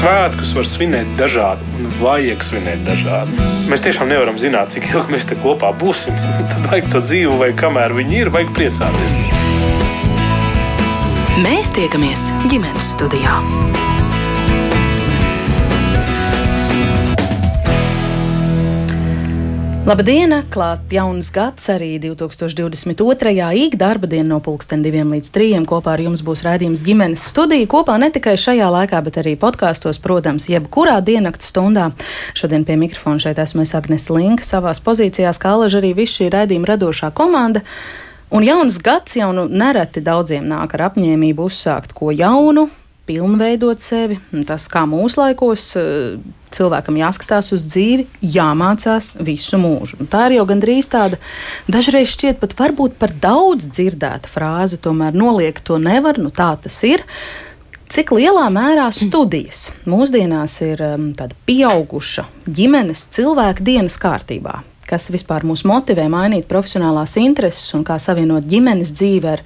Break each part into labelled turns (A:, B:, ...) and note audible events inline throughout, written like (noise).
A: Svētkus var svinēt dažādi un vajag svinēt dažādi. Mēs tiešām nevaram zināt, cik ilgi mēs te kopā būsim. (laughs) Tad vajag to dzīvu, vai kamēr viņi ir, vajag priecāties.
B: Mēs tiekamies ģimenes studijā.
C: Labdien! Klāt jauns gads arī 2022. īk darba diena no pulksten 2 līdz 3. Kopā ar jums būs raidījums ģimenes studija. Kopā ne tikai šajā laikā, bet arī podkāstos, protams, jebkurā diennakts stundā. Šodien pie mikrofona šeit esmu es Agnes Linka, savās pozīcijās, kā alaži arī viss šī raidījuma radošā komanda. Un jauns gads jau nu nereti daudziem nāk ar apņēmību uzsākt ko jaunu, pilnveidot sevi. Tas, kā mūsdienās eh, cilvēkam jāskatās uz dzīvi, jāmācās visu mūžu. Un tā ir jau gandrīz tāda, dažreiz šķiet pat varbūt par daudz dzirdēta frāze, tomēr noliegt to nevar, nu tā tas ir. Cik lielā mērā studijas mūsdienās ir um, tāda pieauguša ģimenes cilvēka dienas kārtībā? Kas vispār mūs motivē mainīt profesionālās intereses un kā savienot ģimenes dzīvi ar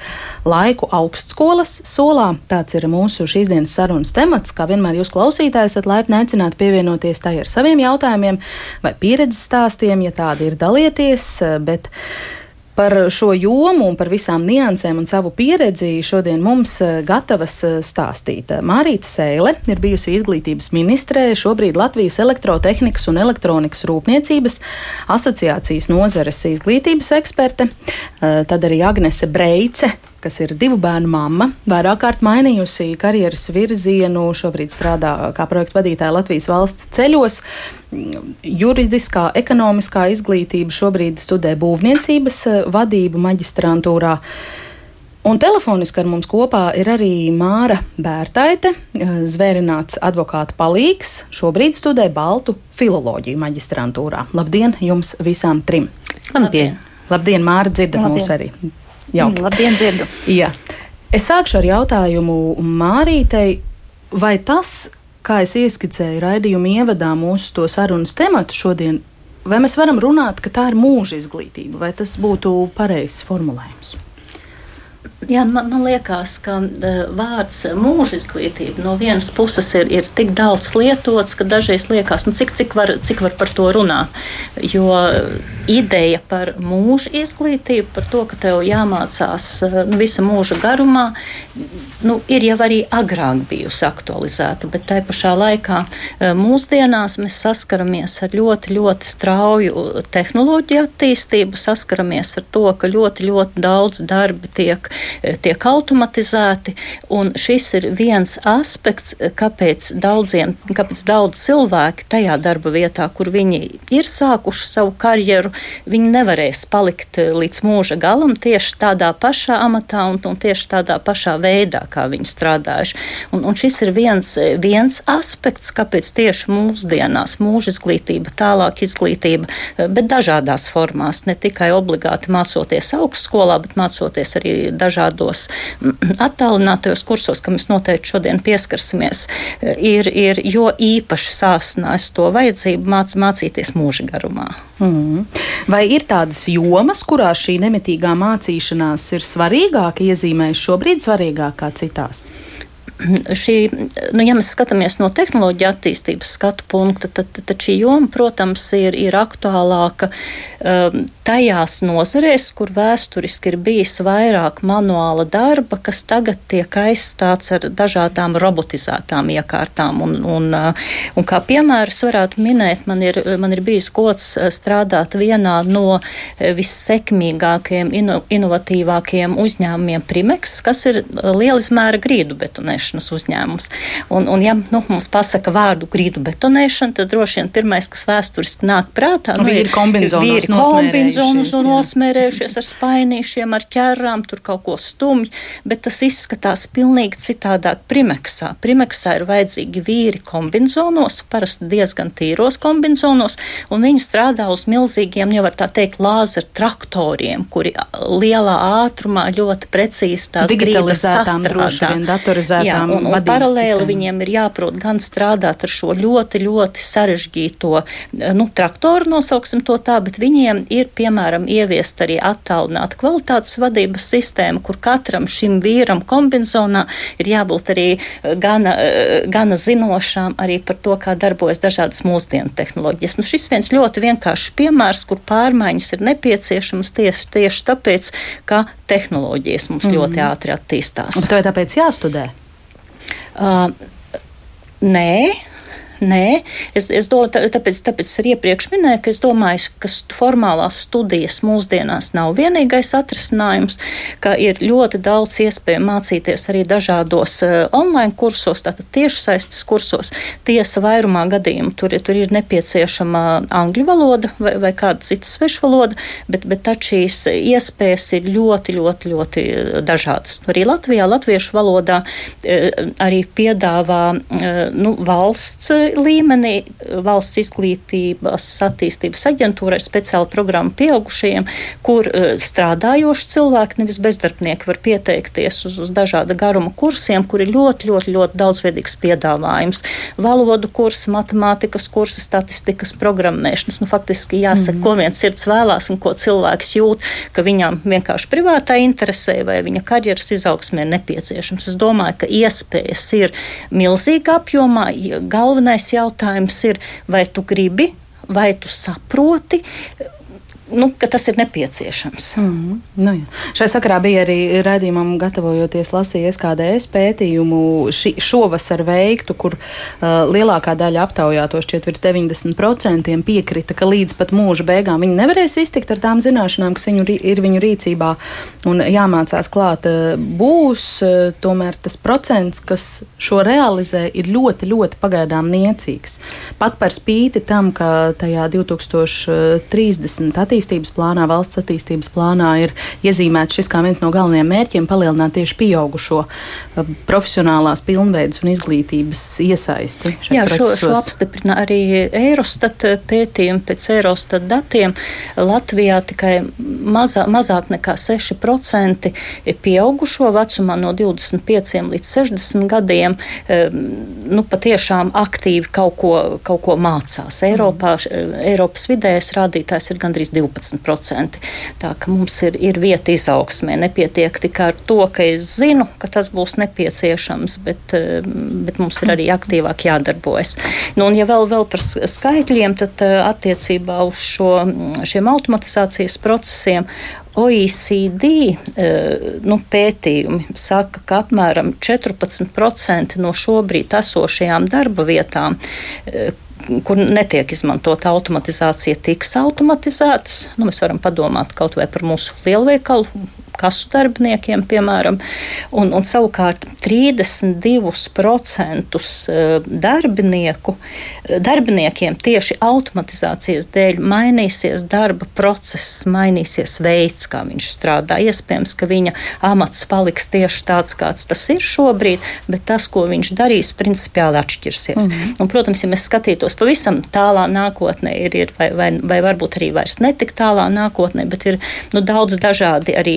C: laiku augstskolas solā. Tāds ir mūsu šīs dienas sarunas temats. Kā vienmēr jūs klausītājs esat laipni aicināti pievienoties tai ar saviem jautājumiem vai pieredzes stāstiem, ja tādi ir dalieties. Bet Par šo jomu un par visām niansēm un savu pieredzi šodien mums eh, gatavas eh, stāstīt. Mārīta Sēle ir bijusi izglītības ministrē, šobrīd Latvijas elektrotehnikas un elektronikas rūpniecības asociācijas nozares izglītības eksperte, eh, tad arī Agnese Breice, kas ir divu bērnu mamma, vairāk kārt mainījusi karjeras virzienu, šobrīd strādā kā projektu vadītāja Latvijas valsts ceļos. Juridiskā, ekonomiskā izglītība šobrīd studē būvniecības eh, vadību maģistrantūrā. Un telefoniski ar mums kopā ir arī Māra Bērtaite, eh, zvērināts advokāta palīgs. Šobrīd studē Baltu filoloģiju maģistrantūrā. Labdien jums visām trim!
D: Labdien!
C: Labdien, Māra, dzirdat mūs arī!
D: Jauki. Mm, labdien, dzirdu.
C: Jā. Es sākšu ar jautājumu Mārītei. Vai tas, kā es ieskicēju raidījuma ievadā mūsu to sarunas tematu šodien, vai mēs varam runāt, ka tā ir mūža izglītība, vai tas būtu pareizs formulējums?
D: Jā, man, man liekas, ka uh, vārds mūža izglītība no vienas puses ir, ir tik daudz lietots, ka dažreiz liekas, nu, cik, cik, var, cik var par to runāt. Jo ideja par mūža izglītību, par to, ka tev jāmācās uh, nu, visa mūža garumā, nu, ir jau arī agrāk bijusi aktualizēta, bet tai pašā laikā uh, mūsdienās mēs saskaramies ar ļoti, ļoti strauju tehnoloģiju attīstību, saskaramies ar to, ka ļoti, ļoti daudz darbi tiek tiek automatizēti. Šis ir viens aspekts, kāpēc daudziem, kāpēc daudz cilvēki tajā darba vietā, kur viņi ir sākuši savu karjeru, viņi nevarēs palikt līdz mūža galam tieši tādā pašā amatā un, un tieši tādā pašā veidā, kā viņi strādājuši. Un, un šis ir viens, viens aspekts, kāpēc tieši mūsdienās mūža izglītība, tālāk izglītība, bet dažādās formās, ne tikai obligāti mācoties augstskolā, bet mācoties arī dažādās dažādos attālinātajos kursos, kam mēs noteikti šodien pieskarsimies, ir, ir jo īpaši sāsnājis to vajadzību māc, mācīties mūža garumā.
C: Mm. Vai ir tādas jomas, kurās šī nemitīgā mācīšanās ir svarīgāka, iezīmējas šobrīd svarīgāk kā citās?
D: Šī, nu, ja mēs skatāmies no tehnoloģija attīstības skatu punkta, tad, tad šī joma, protams, ir, ir aktuālāka um, tajās nozarēs, kur vēsturiski ir bijis vairāk manuāla darba, kas tagad tiek aizstāts ar dažādām robotizētām iekārtām. Un, un, uh, un kā piemērs varētu minēt, man ir, man ir bijis gods uh, strādāt vienā no uh, vissekmīgākajiem, ino, inovatīvākajiem uzņēmumiem Primex, kas ir lielizmēra grīdu betonēšana betonēšanas uzņēmums. Un, un ja nu, mums pasaka vārdu grīdu betonēšana, tad droši vien pirmais, kas vēsturiski nāk prātā,
C: nu, ir kombinzonus
D: un nosmērējušies ar spainīšiem, ar ķērām, tur kaut ko stumj, bet tas izskatās pilnīgi citādāk primeksā. Primeksā ir vajadzīgi vīri kombinzonos, parasti diezgan tīros kombinzonos, un viņi strādā uz milzīgiem, jau var tā teikt, lāzeru traktoriem, kuri lielā ātrumā ļoti precīzi tās grīdas sastrādā.
C: Droši vien datorizētām Jā,
D: un, un paralēli sistēma. viņiem ir jāprot gan strādāt ar šo ļoti, ļoti sarežģīto nu, traktoru, nosauksim to tā, bet viņiem ir, piemēram, ieviest arī attālināta kvalitātes vadības sistēma, kur katram šim vīram kombinzonā ir jābūt arī gana, gana zinošām arī par to, kā darbojas dažādas mūsdienu tehnoloģijas. Nu, šis viens ļoti vienkāršs piemērs, kur pārmaiņas ir nepieciešamas tieši, tieši tāpēc, ka tehnoloģijas mums mm. ļoti ātri attīstās.
C: Un tev tāpēc jāstudē?
D: Uh, nē, Nē, es, es domāju, tāpēc, tāpēc es arī iepriekš minēju, ka es domāju, ka formālās studijas mūsdienās nav vienīgais atrisinājums, ka ir ļoti daudz iespēju mācīties arī dažādos uh, online kursos, tātad tiešsaistes kursos. Tiesa vairumā gadījumu tur, tur ir nepieciešama angļu valoda vai, vai kāda cita svešvaloda, bet, bet taču šīs iespējas ir ļoti, ļoti, ļoti dažādas. Arī Latvijā, latviešu valodā uh, arī piedāvā uh, nu, valsts līmenī valsts izglītības attīstības aģentūra ir speciāla programma pieaugušajiem, kur uh, strādājoši cilvēki, nevis bezdarbnieki, var pieteikties uz, uz dažāda garuma kursiem, kur ir ļoti, ļoti, ļoti daudzveidīgs piedāvājums. Valodu kursi, matemātikas kursi, statistikas programmēšanas. Nu, faktiski jāsaka, mm ko viens sirds vēlās un ko cilvēks jūt, ka viņam vienkārši privātā interesē vai viņa karjeras izaugsmē nepieciešams. Es domāju, ka iespējas ir milzīga apjomā. Galvenais galvenais jautājums ir, vai tu gribi, vai tu saproti, nu, ka tas ir nepieciešams.
C: Mm -hmm. nu, jā. Šai sakarā bija arī redzējumam, gatavojoties lasīt SKDS pētījumu ši, šovasar veiktu, kur uh, lielākā daļa aptaujāto šķiet virs 90% piekrita, ka līdz pat mūža beigām viņi nevarēs iztikt ar tām zināšanām, kas viņu, ir viņu rīcībā un jāmācās klāt. Uh, būs uh, tomēr tas procents, kas šo realizē, ir ļoti, ļoti pagaidām niecīgs. Pat par spīti tam, ka tajā 2030 attīstībā attīstības plānā, valsts attīstības plānā ir iezīmēts šis kā viens no galvenajiem mērķiem - palielināt tieši pieaugušo uh, profesionālās pilnveidas un izglītības iesaisti.
D: Jā, šo, šo apstiprina arī Eurostat pētījumi. Pēc Eurostat datiem Latvijā tikai mazā, mazāk nekā 6% pieaugušo vecumā no 25 līdz 60 gadiem um, nu, patiešām aktīvi kaut ko, kaut ko mācās. Eiropā, mm. Eiropas vidējais rādītājs ir gandrīz 20%. 12%. Tā ka mums ir, ir vieta izaugsmē. Nepietiek tikai ar to, ka es zinu, ka tas būs nepieciešams, bet, eh, bet mums ir arī aktīvāk jādarbojas. Nu, un, ja vēl, vēl par skaitļiem, tad eh, attiecībā uz šo, šiem automatizācijas procesiem OECD eh, nu, pētījumi saka, ka apmēram 14% no šobrīd esošajām darba vietām, kur netiek izmantota automatizācija, tiks automatizētas. Nu, mēs varam padomāt kaut vai par mūsu lielveikalu kasu darbiniekiem, piemēram, un, un savukārt 32% eh, darbinieku, eh, darbiniekiem tieši automatizācijas dēļ mainīsies darba process, mainīsies veids, kā viņš strādā. Iespējams, ka viņa amats paliks tieši tāds, kāds tas ir šobrīd, bet tas, ko viņš darīs, principiāli atšķirsies. Mm -hmm. un, protams, ja mēs skatītos pavisam tālā nākotnē, ir, ir vai, vai, vai varbūt arī vairs netik tālā nākotnē, bet ir nu, daudz dažādi arī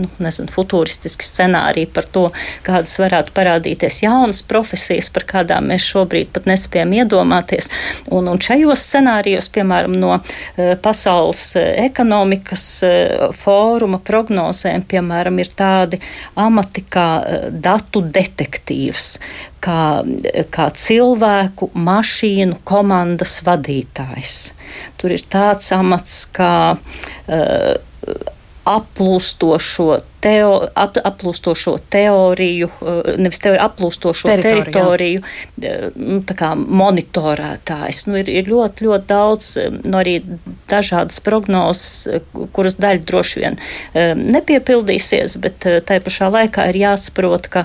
D: nu, nezinu, futūristiski scenāriji par to, kādas varētu parādīties jaunas profesijas, par kādām mēs šobrīd pat nespējam iedomāties. Un, un šajos scenārijos, piemēram, no uh, Pasaules uh, ekonomikas uh, fóruma prognozēm, piemēram, ir tādi amati kā datu detektīvs, kā, kā cilvēku mašīnu komandas vadītājs. Tur ir tāds amats kā uh, aplūstošo teo, ap, aplūstošo teoriju, eh, nevis teoriju, aplūstošo teritoriju, teritoriju eh, nu, monitorētājs. Nu, ir, ir ļoti, ļoti daudz eh, nu, arī dažādas prognozes, kuras daļa droši vien nepiepildīsies, bet tai pašā laikā ir jāsaprot, ka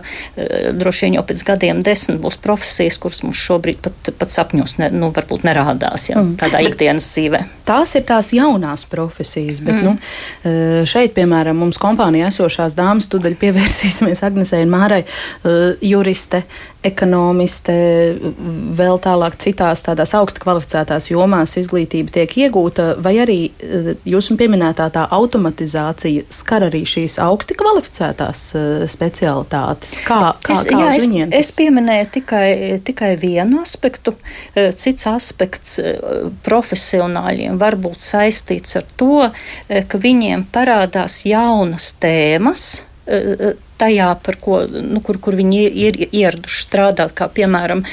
D: droši vien jau pēc gadiem desmit būs profesijas, kuras mums šobrīd pat, pat sapņos ne, nu, varbūt nerādās ja, mm. tādā ikdienas dzīvē.
C: Tās ir tās jaunās profesijas, bet mm. nu, šeit, piemēram, mums kompānijā esošās dāmas, tūdaļ pievērsīsimies Agnesei un Mārai, uh, juriste, ekonomiste, vēl tālāk citās tādās augsti kvalificētās jomās izglītība tiek iegūta, vai arī eh, jūsu pieminētā tā automatizācija skar arī šīs augsti kvalificētās eh, specialitātes? Kā, kā,
D: es,
C: kā
D: jā, es,
C: viņiem?
D: es pieminēju tikai, tikai vienu aspektu. Eh, Cits aspekts profesionāļiem var būt saistīts ar to, ka viņiem parādās jaunas tēmas tajā, ko, nu, kur, kur viņi ir ieraduši strādāt. Kā piemēram,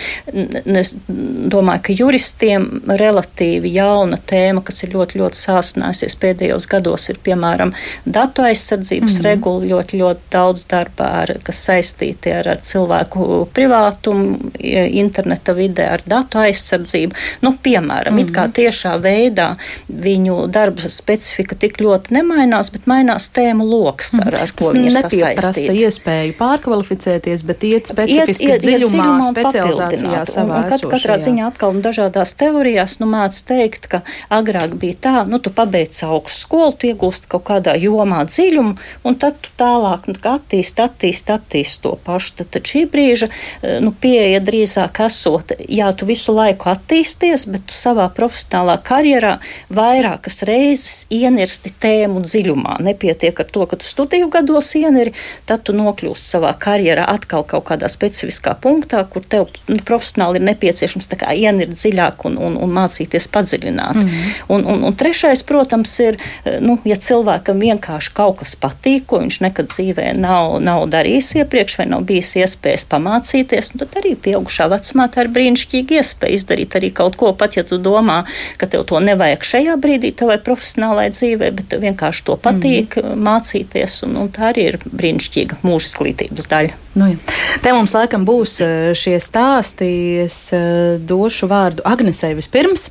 D: es domāju, ka juristiem relatīvi jauna tēma, kas ir ļoti, ļoti sāsinājusies pēdējos gados, ir piemēram datu aizsardzības mm regula. Ļoti, ļoti daudz darba, ar, kas saistīti ar, ar cilvēku privātumu, interneta vidē, ar datu aizsardzību. Nu, piemēram, mm it kā mhm. tiešā veidā viņu darba specifika tik ļoti nemainās, bet mainās tēmu lokus, ar, ar ko viņi sasaistīti
C: iespēju pārkvalificēties, bet iet specifiski iet, iet, dziļumā, iet specializācijā savā
D: un, un kat, katrā ziņā atkal dažādās teorijās, nu mēdz teikt, ka agrāk bija tā, nu tu pabeidz augstu skolu, tu iegūst kaut kādā jomā dziļumu, un tad tu tālāk nu, attīst, attīst, attīst to pašu. Tad, tad šī brīža, eh, nu, pieeja drīzāk esot, jā, tu visu laiku attīsties, bet tu savā profesionālā karjerā vairākas reizes ienirsti tēmu dziļumā. Nepietiek ar to, ka tu studiju gados ieniri, tad tu nokļūsi savā karjerā atkal kaut kādā specifiskā punktā, kur tev nu, profesionāli ir nepieciešams ienirt dziļāk un, un, un mācīties padziļināt. Mm -hmm. un, un, un trešais, protams, ir, nu, ja cilvēkam vienkārši kaut kas patīk, ko viņš nekad dzīvē nav, nav darījis iepriekš, vai nav bijis iespējas pamācīties, nu, tad arī pieaugušā vecumā tā ir brīnišķīga iespēja izdarīt arī kaut ko, pat ja tu domā, ka tev to nevajag šajā brīdī, tavai profesionālajai dzīvē, bet tev vienkārši to patīk mm -hmm. mācīties, un, un tā arī ir brīnišķīga mūža izglītības daļa.
C: Nu, jā. Te mums laikam būs eh, šie stāsti. Es eh, došu vārdu Agnesei vispirms.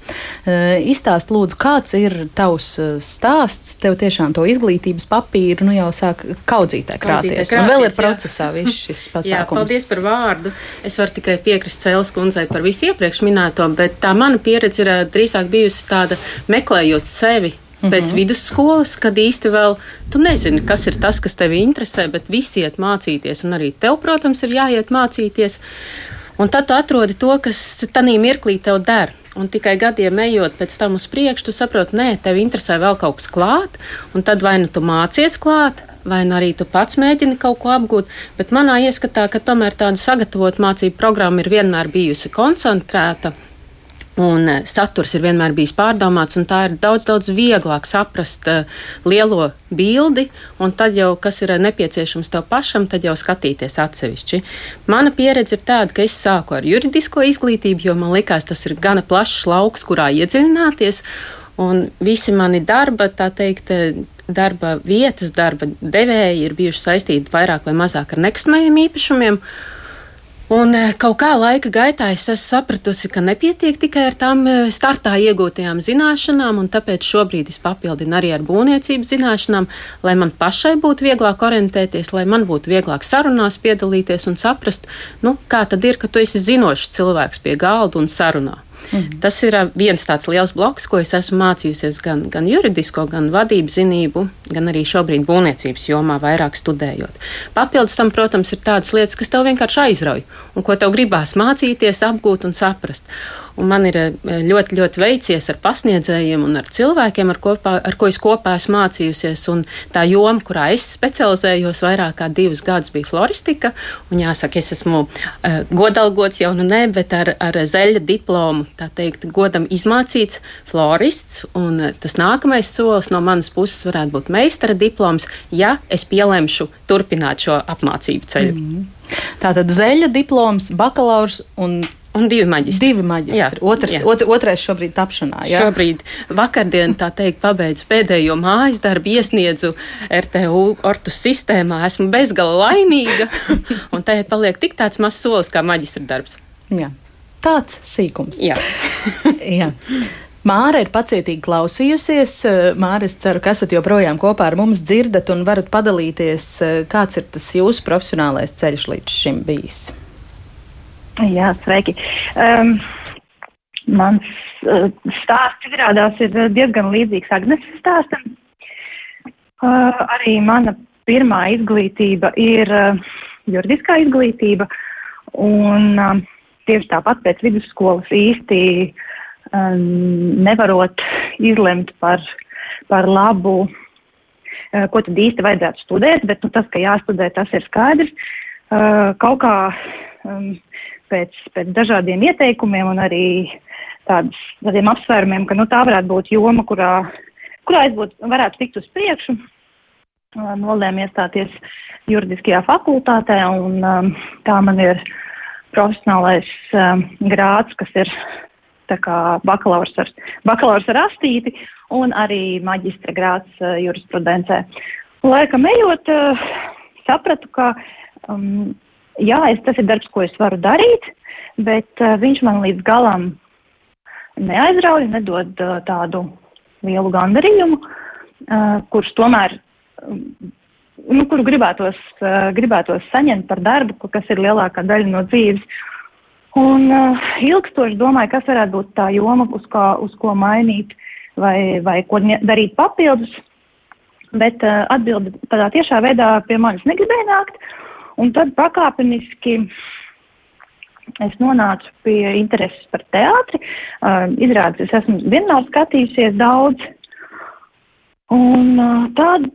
C: Eh, izstāst, lūdzu, kāds ir tavs stāsts. Tev tiešām to izglītības papīru nu, jau sāk kaudzītē krāties. krāties un vēl ir procesā viss šis (laughs) pasākums. Jā,
E: paldies par vārdu. Es varu tikai piekrist Cēlas kundzei par visu iepriekš minēto, bet tā mana pieredze ir drīzāk bijusi tāda meklējot sevi Mm -hmm. Pēc vidusskolas, kad īsti vēl tu nezini, kas ir tas, kas tevi interesē, bet visi iet mācīties, un arī tev, protams, ir jāiet mācīties. Un tad tu atrodi to, kas tajā mirklī tev der. Un tikai gadiem ejot pēc tam uz priekšu, tu saproti, nē, tev interesē vēl kaut kas klāt, un tad vai nu tu mācies klāt, vai nu arī tu pats mēģini kaut ko apgūt. Bet manā ieskatā, ka tomēr tāda sagatavota mācību programma ir vienmēr bijusi koncentrēta Un eh, saturs ir vienmēr bijis pārdomāts, un tā ir daudz, daudz vieglāk saprast uh, lielo bildi, un tad jau, kas ir nepieciešams tev pašam, tad jau skatīties atsevišķi. Mana pieredze ir tāda, ka es sāku ar juridisko izglītību, jo man likās, tas ir gana plašs lauks, kurā iedziļināties, un visi mani darba, tā teikt, eh, darba vietas, darba devēji ir bijuši saistīti vairāk vai mazāk ar nekustamajiem īpašumiem. Un eh, kaut kā laika gaitā es esmu sapratusi, ka nepietiek tikai ar tām eh, startā iegūtajām zināšanām, un tāpēc šobrīd es papildinu arī ar būvniecības zināšanām, lai man pašai būtu vieglāk orientēties, lai man būtu vieglāk sarunās piedalīties un saprast, nu, kā tad ir, ka tu esi zinošs cilvēks pie galda un sarunā. Mhm. Tas ir viens tāds liels bloks, ko es esmu mācījusies gan, gan juridisko, gan vadības zinību, gan arī šobrīd būvniecības jomā vairāk studējot. Papildus tam, protams, ir tādas lietas, kas tev vienkārši aizrauj un ko tev gribās mācīties, apgūt un saprast. Un man ir eh, ļoti, ļoti veicies ar pasniedzējiem un ar cilvēkiem, ar, kopā, ar ko es kopā esmu mācījusies. Un tā joma, kurā es specializējos vairāk kā divus gadus, bija floristika. Un jāsaka, es esmu uh, godalgots jau nu ne, bet ar, ar zeļa diplomu, tā teikt, godam izmācīts florists. Un uh, tas nākamais solis no manas puses varētu būt meistara diploms, ja es pielemšu turpināt šo apmācību ceļu. Mm -hmm.
C: Tātad zeļa diploms, bakalaurs un
E: Un divi maģistri.
C: Divi maģistri. Jā, Otrs, jā. Ot, otrais šobrīd tapšanā. Jā?
E: Šobrīd vakardien, tā teikt, pabeidzu pēdējo mājas darbu, iesniedzu RTU ortus sistēmā, esmu bezgala laimīga, (laughs) un tagad paliek tik tāds mazs solis kā maģistra darbs.
C: Jā. Tāds sīkums.
E: Jā. (laughs)
C: jā. Māra ir pacietīgi klausījusies. Māra, es ceru, ka esat joprojām kopā ar mums, dzirdat un varat padalīties, kāds ir tas jūsu profesionālais ceļš līdz šim bijis.
F: Jā, sveiki. Um, mans uh, stāsts izrādās ir diezgan līdzīgs Agneses stāstam. Uh, arī mana pirmā izglītība ir uh, juridiskā izglītība, Un um, tieši tāpat pēc vidusskolas īsti um, nevarot izlemt par, par labu, uh, ko tad īsti vajadzētu studēt, bet nu, tas, ka jāstudē, tas ir skaidrs. Uh, kaut kā um, pēc, pēc dažādiem ieteikumiem un arī tādas, tādiem apsvērumiem, ka nu, tā varētu būt joma, kurā, kurā es būtu, varētu tikt uz priekšu. Nolēmu iestāties juridiskajā fakultātē, un tā man ir profesionālais grāds, kas ir bakalaurs ar, bakalaurs ar astīti, un arī maģistra grāds jurisprudencē. Laikam ejot, sapratu, ka um, jā, es, tas ir darbs, ko es varu darīt, bet uh, viņš man līdz galam neaizrauja, nedod uh, tādu lielu gandarījumu, uh, kurš tomēr, um, nu, kuru gribētos, uh, gribētos saņemt par darbu, kas ir lielākā daļa no dzīves. Un uh, ilgstoši domāju, kas varētu būt tā joma, uz, kā, uz ko mainīt vai, vai ko darīt papildus, bet uh, atbildi tādā tiešā veidā pie manis negribēja nākt. Un tad pakāpeniski es nonācu pie intereses par teātri. Uh, izrādās, es esmu vienmēr skatījusies daudz. Un uh, tad,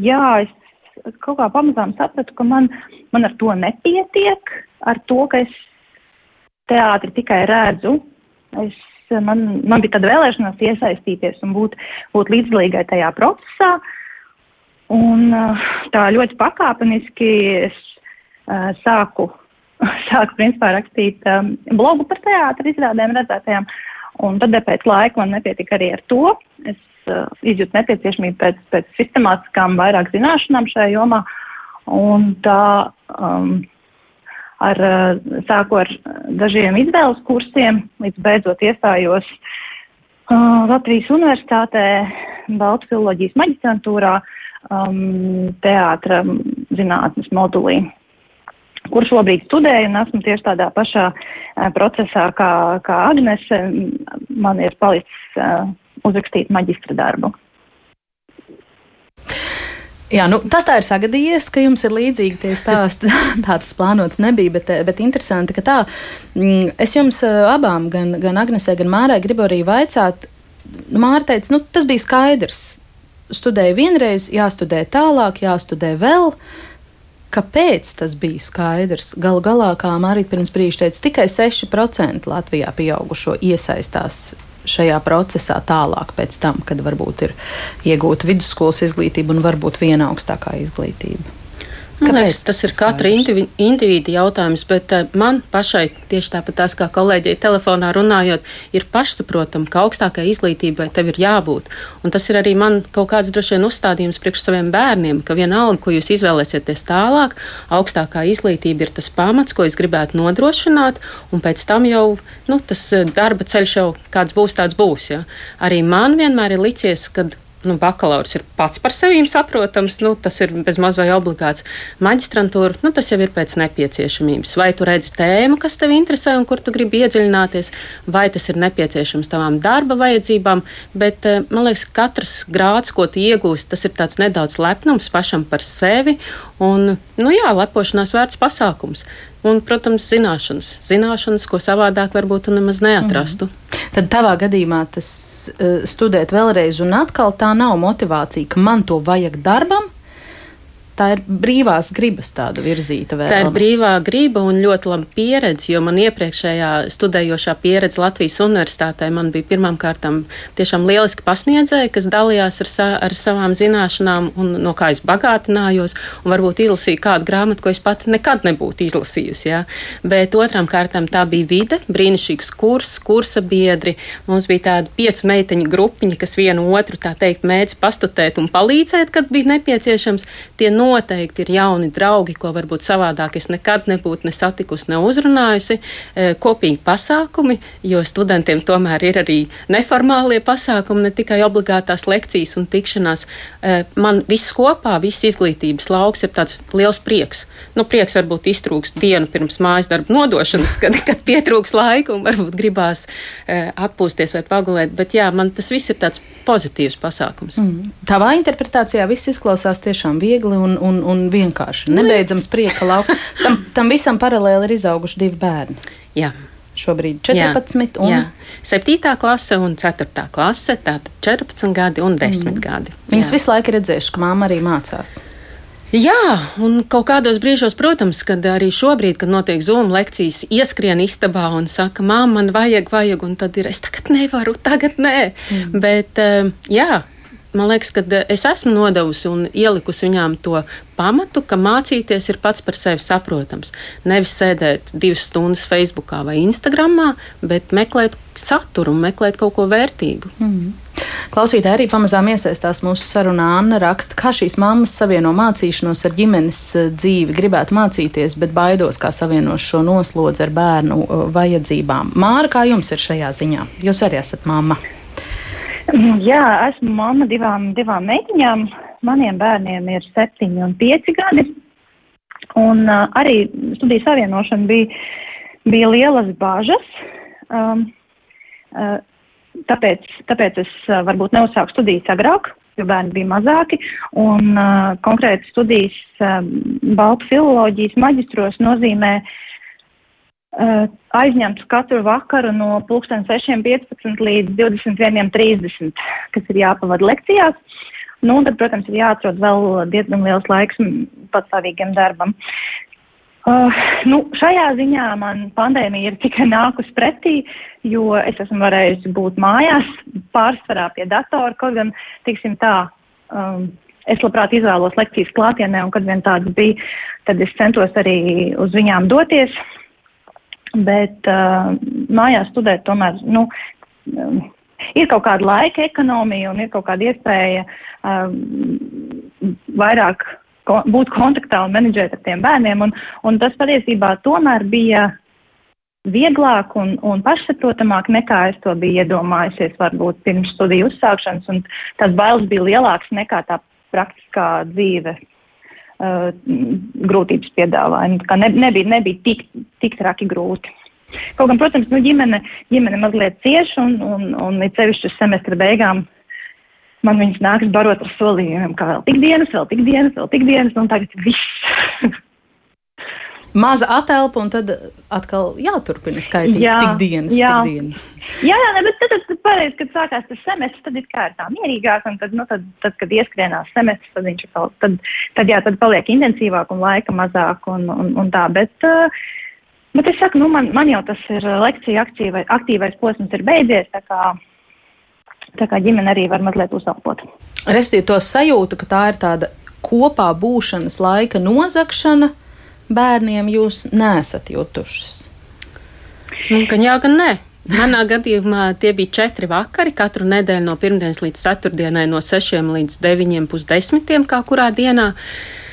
F: jā, es kaut kā pamazām sapratu, ka man, man ar to nepietiek, ar to, ka es teātri tikai redzu. Es, man, man bija tāda vēlēšanās iesaistīties un būt, būt līdzdalīgai tajā procesā. Un tā ļoti pakāpeniski es uh, sāku, (laughs) sāku principā rakstīt um, blogu par teātri izrādēm redzētajām. Un tad pēc laika man nepietika arī ar to. Es uh, izjūtu nepieciešamību pēc, pēc sistemātiskām vairāk zināšanām šajā jomā. Un tā um, ar, sāku ar dažiem izvēles kursiem, līdz beidzot iestājos uh, Latvijas Universitātē, Baltu filoloģijas maģistrantūrā, um, teātra zinātnes modulī, kur šobrīd studēju un esmu tieši tādā pašā uh, procesā kā, kā Agnese. Man ir palicis uh, uzrakstīt maģistra darbu.
C: Jā, nu, tas tā ir sagadījies, ka jums ir līdzīgi tie stāsti. (laughs) tā tas plānots nebija, bet, bet interesanti, ka tā. Mm, es jums abām, gan, gan Agnesē, gan Mārai, gribu arī vaicāt. Māra teica, nu, tas bija skaidrs. Studēju vienreiz, jāstudē tālāk, jāstudē vēl. Kāpēc tas bija skaidrs? Galu galā, kā Mārija pirms brīža teica, tikai 6% Latvijā pieaugušo iesaistās šajā procesā tālāk, pēc tam, kad varbūt ir iegūta vidusskolas izglītība un varbūt viena augstākā izglītība.
E: Liekas, tas ir katra individu, jautājums, bet uh, man pašai, tieši tāpat tās kā kolēģei telefonā runājot, ir pašsaprotami, ka augstākai izglītībai tev ir jābūt. Un tas ir arī man kaut kāds droši vien uzstādījums priekš saviem bērniem, ka vienalga, ko jūs izvēlēsieties tālāk, augstākā izglītība ir tas pamats, ko es gribētu nodrošināt, un pēc tam jau nu, tas eh, darba ceļš jau kāds būs, tāds būs. Ja? Arī man vienmēr ir licies, kad nu, bakalaurs ir pats par sevi saprotams, nu, tas ir bez maz vai obligāts. Maģistrantūra, nu, tas jau ir pēc nepieciešamības. Vai tu redzi tēmu, kas tev interesē un kur tu gribi iedziļināties, vai tas ir nepieciešams tavām darba vajadzībām, bet eh, man liekas, katrs grāds, ko tu iegūsi, tas ir nedaudz lepnums pašam par sevi un, nu jā, lepošanās vērts pasākums. Un, protams, zināšanas. Zināšanas, ko savādāk varbūt nemaz neatrastu. Mm.
C: Tad tavā gadījumā tas uh, studēt vēlreiz un atkal tā nav motivācija, ka man to vajag darbam, tā ir brīvās gribas tāda virzīta vēlme.
E: Tā ir brīvā griba un ļoti laba pieredze, jo man iepriekšējā studējošā pieredze Latvijas universitātē man bija pirmām kārtām tiešām lieliski pasniedzēji, kas dalījās ar, sa ar savām zināšanām un no kā es bagātinājos un varbūt izlasīju kādu grāmatu, ko es pat nekad nebūtu izlasījusi. Ja? Bet otrām kārtām tā bija vide, brīnišķīgs kurs, kursa biedri. Mums bija tāda piecu meiteņu grupiņa, kas vienu otru tā teikt mēdz pastutēt un palīdzēt, kad bija nepieciešams. Tie noteikti ir jauni draugi, ko varbūt savādāk es nekad nebūtu ne satikusi, ne uzrunājusi. E, kopīgi pasākumi, jo studentiem tomēr ir arī neformālie pasākumi, ne tikai obligātās lekcijas un tikšanās. E, man viss kopā, viss izglītības lauks ir tāds liels prieks. Nu, prieks varbūt iztrūks dienu pirms mājas darba nodošanas, (laughs) kad, kad pietrūks laika un varbūt gribās e, atpūsties vai pagulēt, bet jā, man tas viss ir tāds pozitīvs pasākums. Mm.
C: Tavā interpretācijā viss izklausās tiešām viegli un un, un, un vienkārši nebeidzams prieka lauks. Tam, tam visam paralēli ir izauguši divi bērni.
E: Jā.
C: Šobrīd 14 jā, un
E: jā. 7. klase un 4. klase, tātad 14 gadi un 10 mm. gadi.
C: Viņas visu laiku redzējuši, ka māma arī mācās.
E: Jā, un kaut kādos brīžos, protams, kad arī šobrīd, kad notiek zūmu lekcijas, ieskrien istabā un saka, māma, man vajag, vajag, un tad ir, es tagad nevaru, tagad nē. Mm. Bet, eh, jā, man liekas, ka eh, es esmu nodevusi un ielikusi viņām to pamatu, ka mācīties ir pats par sevi saprotams. Nevis sēdēt divas stundas Facebook vai Instagram, bet meklēt saturu meklēt kaut ko vērtīgu.
C: Mm. Klausītāji arī pamazām iesaistās mūsu sarunā. Anna raksta, kā šīs mammas savieno mācīšanos ar ģimenes eh, dzīvi. Gribētu mācīties, bet baidos, kā savienos šo noslodzi ar bērnu eh, vajadzībām. Māra, kā jums ir šajā ziņā? Jūs arī esat mamma.
F: Jā, esmu mamma divām, divām meitiņām. Maniem bērniem ir septiņi un pieci gadi. Un uh, arī studiju savienošana bija, bija lielas bāžas. Um, uh, tāpēc, tāpēc es uh, varbūt neuzsāku studijas agrāk, jo bērni bija mazāki. Un uh, konkrēti studijas uh, Baltu filoloģijas maģistros nozīmē Uh, aizņemts katru vakaru no 6.15 līdz 21.30, kas ir jāpavada lekcijās. Nu, tad, protams, ir jāatrod vēl diezgan liels laiks patstāvīgam darbam. Uh, nu, šajā ziņā man pandēmija ir tikai nākus pretī, jo es esmu varējusi būt mājās, pārsvarā pie datora, kaut gan, tiksim tā, um, es labprāt izvēlos lekcijas klātienē, un kad vien tāds bija, tad es centos arī uz viņām doties bet uh, mājās studēt tomēr, nu, ir kaut kāda laika ekonomija un ir kaut kāda iespēja uh, vairāk ko, būt kontaktā un menedžēt ar tiem bērniem, un, un tas patiesībā tomēr bija vieglāk un, un pašsaprotamāk nekā es to biju iedomājusies varbūt pirms studiju uzsākšanas, tās bailes bija lielākas nekā tā praktiskā dzīve uh, grūtības piedāvāja. Nu, ne, nebija, nebija tik, tik traki grūti. Kaut gan, protams, nu, ģimene, ģimene mazliet cieši un, un, un ir sevišķi uz semestra beigām. Man viņas nāks barot ar solījumiem, ka vēl tik dienas, vēl tik dienas, vēl tik dienas, un tagad viss. (laughs)
C: maza atelpa, un tad atkal jāturpina skaitīt jā, tik dienas, jā. tik dienas.
F: Jā, jā, ne, bet tad, tad, pareizi, kad sākās tas semestris, tad ir kā ir tā mierīgāk, un tad, nu, tad, tad kad ieskrienās semestris, tad viņš atkal, tad, tad jā, tad paliek intensīvāk un laika mazāk un, un, un tā, bet, uh, bet es saku, nu, man, man jau tas ir lekcija aktīvai, aktīvais posms ir beidzies, tā kā, tā kā ģimene arī var mazliet uzalpot.
C: Restīvi to sajūtu, ka tā ir tāda kopā būšanas laika nozakšana, bērniem jūs nesat jutušas?
E: Nu, gan jā, gan nē. Manā gadījumā tie bija četri vakari, katru nedēļu no pirmdienas līdz ceturtdienai, no sešiem līdz deviņiem pusdesmitiem, kā kurā dienā. Uh,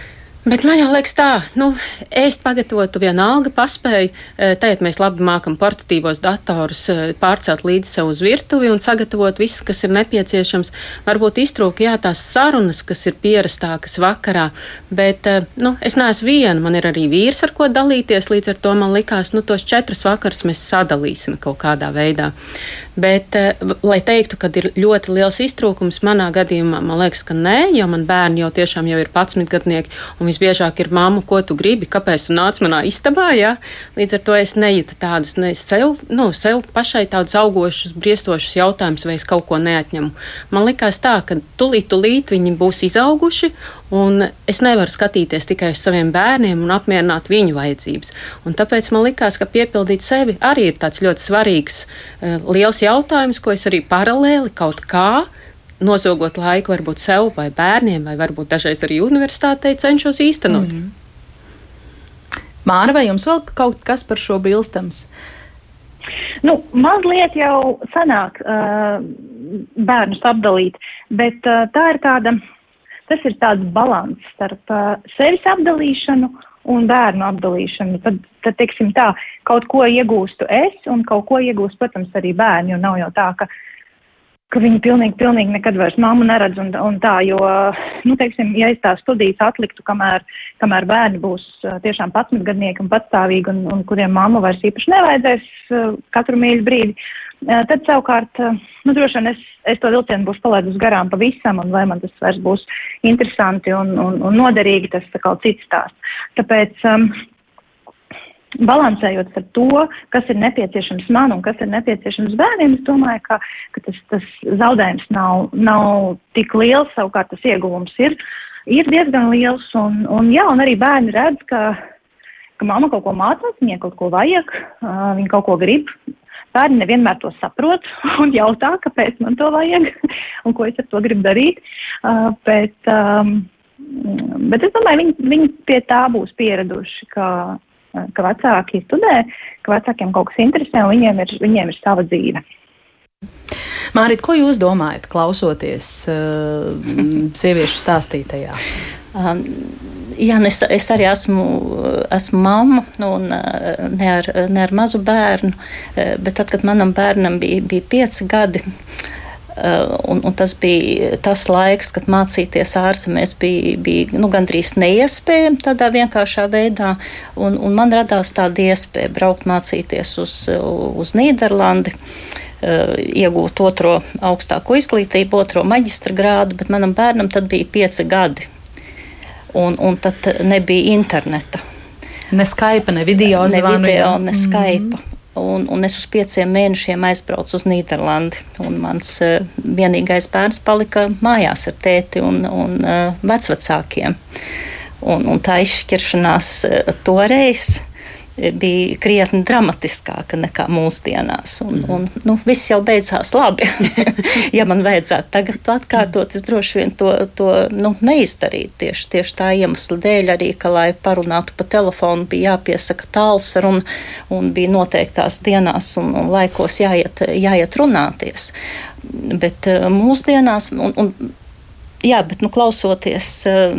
E: Bet man liekas, tā, nu, ēst pagatavotu vienalga paspēju. E, tagad mēs labi mākam portatīvos datorus e, pārcelt līdzi sev uz virtuvi un sagatavot visu, kas ir nepieciešams. Varbūt iztrūka, jā, tās sarunas, kas ir pierastākas vakarā, bet, e, nu, es neesmu viena, man ir arī vīrs, ar ko dalīties, līdz ar to man likās, nu, tos četrus vakarus mēs sadalīsim kaut kādā veidā. Bet, lai teiktu, ka ir ļoti liels iztrūkums, manā gadījumā man liekas, ka nē, jo man bērni jau tiešām jau ir 11 gadnieki visbiežāk ir mamma, ko tu gribi, kāpēc tu nāc manā istabā. Ja? Līdz ar to es nejūtu tādus ne sev, nu, sev pašai tādus augošus, briestošus jautājumus, vai es kaut ko neatņemu. Man likās tā, ka tulīt, tulīt viņi būs izauguši. Un es nevaru skatīties tikai uz saviem bērniem un apmierināt viņu vajadzības. Un tāpēc man likās, ka piepildīt sevi arī ir tāds ļoti svarīgs, uh, liels jautājums, ko es arī paralēli kaut kādā nozogot laiku varbūt sev vai bērniem, vai varbūt dažreiz arī universitātei cenšos īstenot. Mm -hmm.
C: Māra, vai jums vēl kaut kas par šo bilstams?
F: Nu, mazliet jau sanāk uh, bērnus apdalīt, bet uh, tā ir tāda, tas ir tāds balans starp uh, sevis apdalīšanu un bērnu apdalīšanu. Tad, tad, teiksim tā, kaut ko iegūstu es un kaut ko iegūst, protams, arī bērni, jo nav jau tā, ka uh, ka viņi pilnīgi, pilnīgi nekad vairs mammu neredz un, un tā, jo, nu, teiksim, ja es tās studijas atliktu, kamēr, kamēr bērni būs tiešām 11 gadnieki un patstāvīgi un, un kuriem mamma vairs īpaši nevajadzēs katru mīļu brīdi, tad savukārt, nu, droši vien es, es to vilcienu būšu palaidus garām pavisam, un vai man tas vairs būs interesanti un, un, un noderīgi, tas kaut cits stāsts. Tāpēc, um, balansējot ar to, kas ir nepieciešams man un kas ir nepieciešams bērniem, es domāju, ka, ka tas, tas zaudējums nav, nav tik liels, savukārt tas ieguvums ir, ir diezgan liels. Un, un, jā, un arī bērni redz, ka, ka mamma kaut ko mācās, viņai kaut ko vajag, uh, viņa kaut ko grib. Bērni nevienmēr to saprot (laughs) un jautā, kāpēc man to vajag (laughs) un ko es ar to gribu darīt. Uh, bet, um, bet es domāju, viņi, viņi pie tā būs pieraduši, ka ka vecāki studē, ka vecākiem kaut kas interesē un viņiem ir, viņiem ir sava dzīve.
C: Mārīt, ko jūs domājat, klausoties uh, sieviešu stāstītajā?
D: Um, jā, nu es, es arī esmu, esmu mamma un uh, ne ar, ne ar mazu bērnu, uh, bet tad, kad manam bērnam bija, bija pieci gadi, uh, Eh, un, un tas bija tas laiks, kad mācīties ārzemēs bija, bija nu, gandrīz neiespējami tādā vienkāršā veidā. Un, un man radās tāda iespēja braukt mācīties uz, uz Nīderlandi eh, iegūt otro augstāko izglītību, otro maģistra grādu, bet manam bērnam tad bija pieci gadi. Un, un tad nebija interneta.
C: Ne Skype, ne video
D: zvanu. Ne video, ne Skype. Mm -hmm. Un, un es uz pieciem mēnešiem aizbraucu uz Nīderlandi. Mans uh, vienīgais bērns palika mājās ar tēti un, un uh, vecvecākiem. Un, un tā izšķiršanās uh, toreiz bija krietni dramatiskāka nekā mūsdienās. Un, mm. un, nu, viss jau beidzās labi. (laughs) ja man vajadzētu tagad to atkārtot, es droši vien to, to nu, neizdarītu. Tieši, tieši tā iemesla dēļ arī, ka, lai parunātu pa telefonu, bija jāpiesaka tālsaruna un bija noteiktās dienās un, un laikos jāiet, jāiet runāties. Bet uh, mūsdienās, un, un, jā, bet nu, klausoties uh,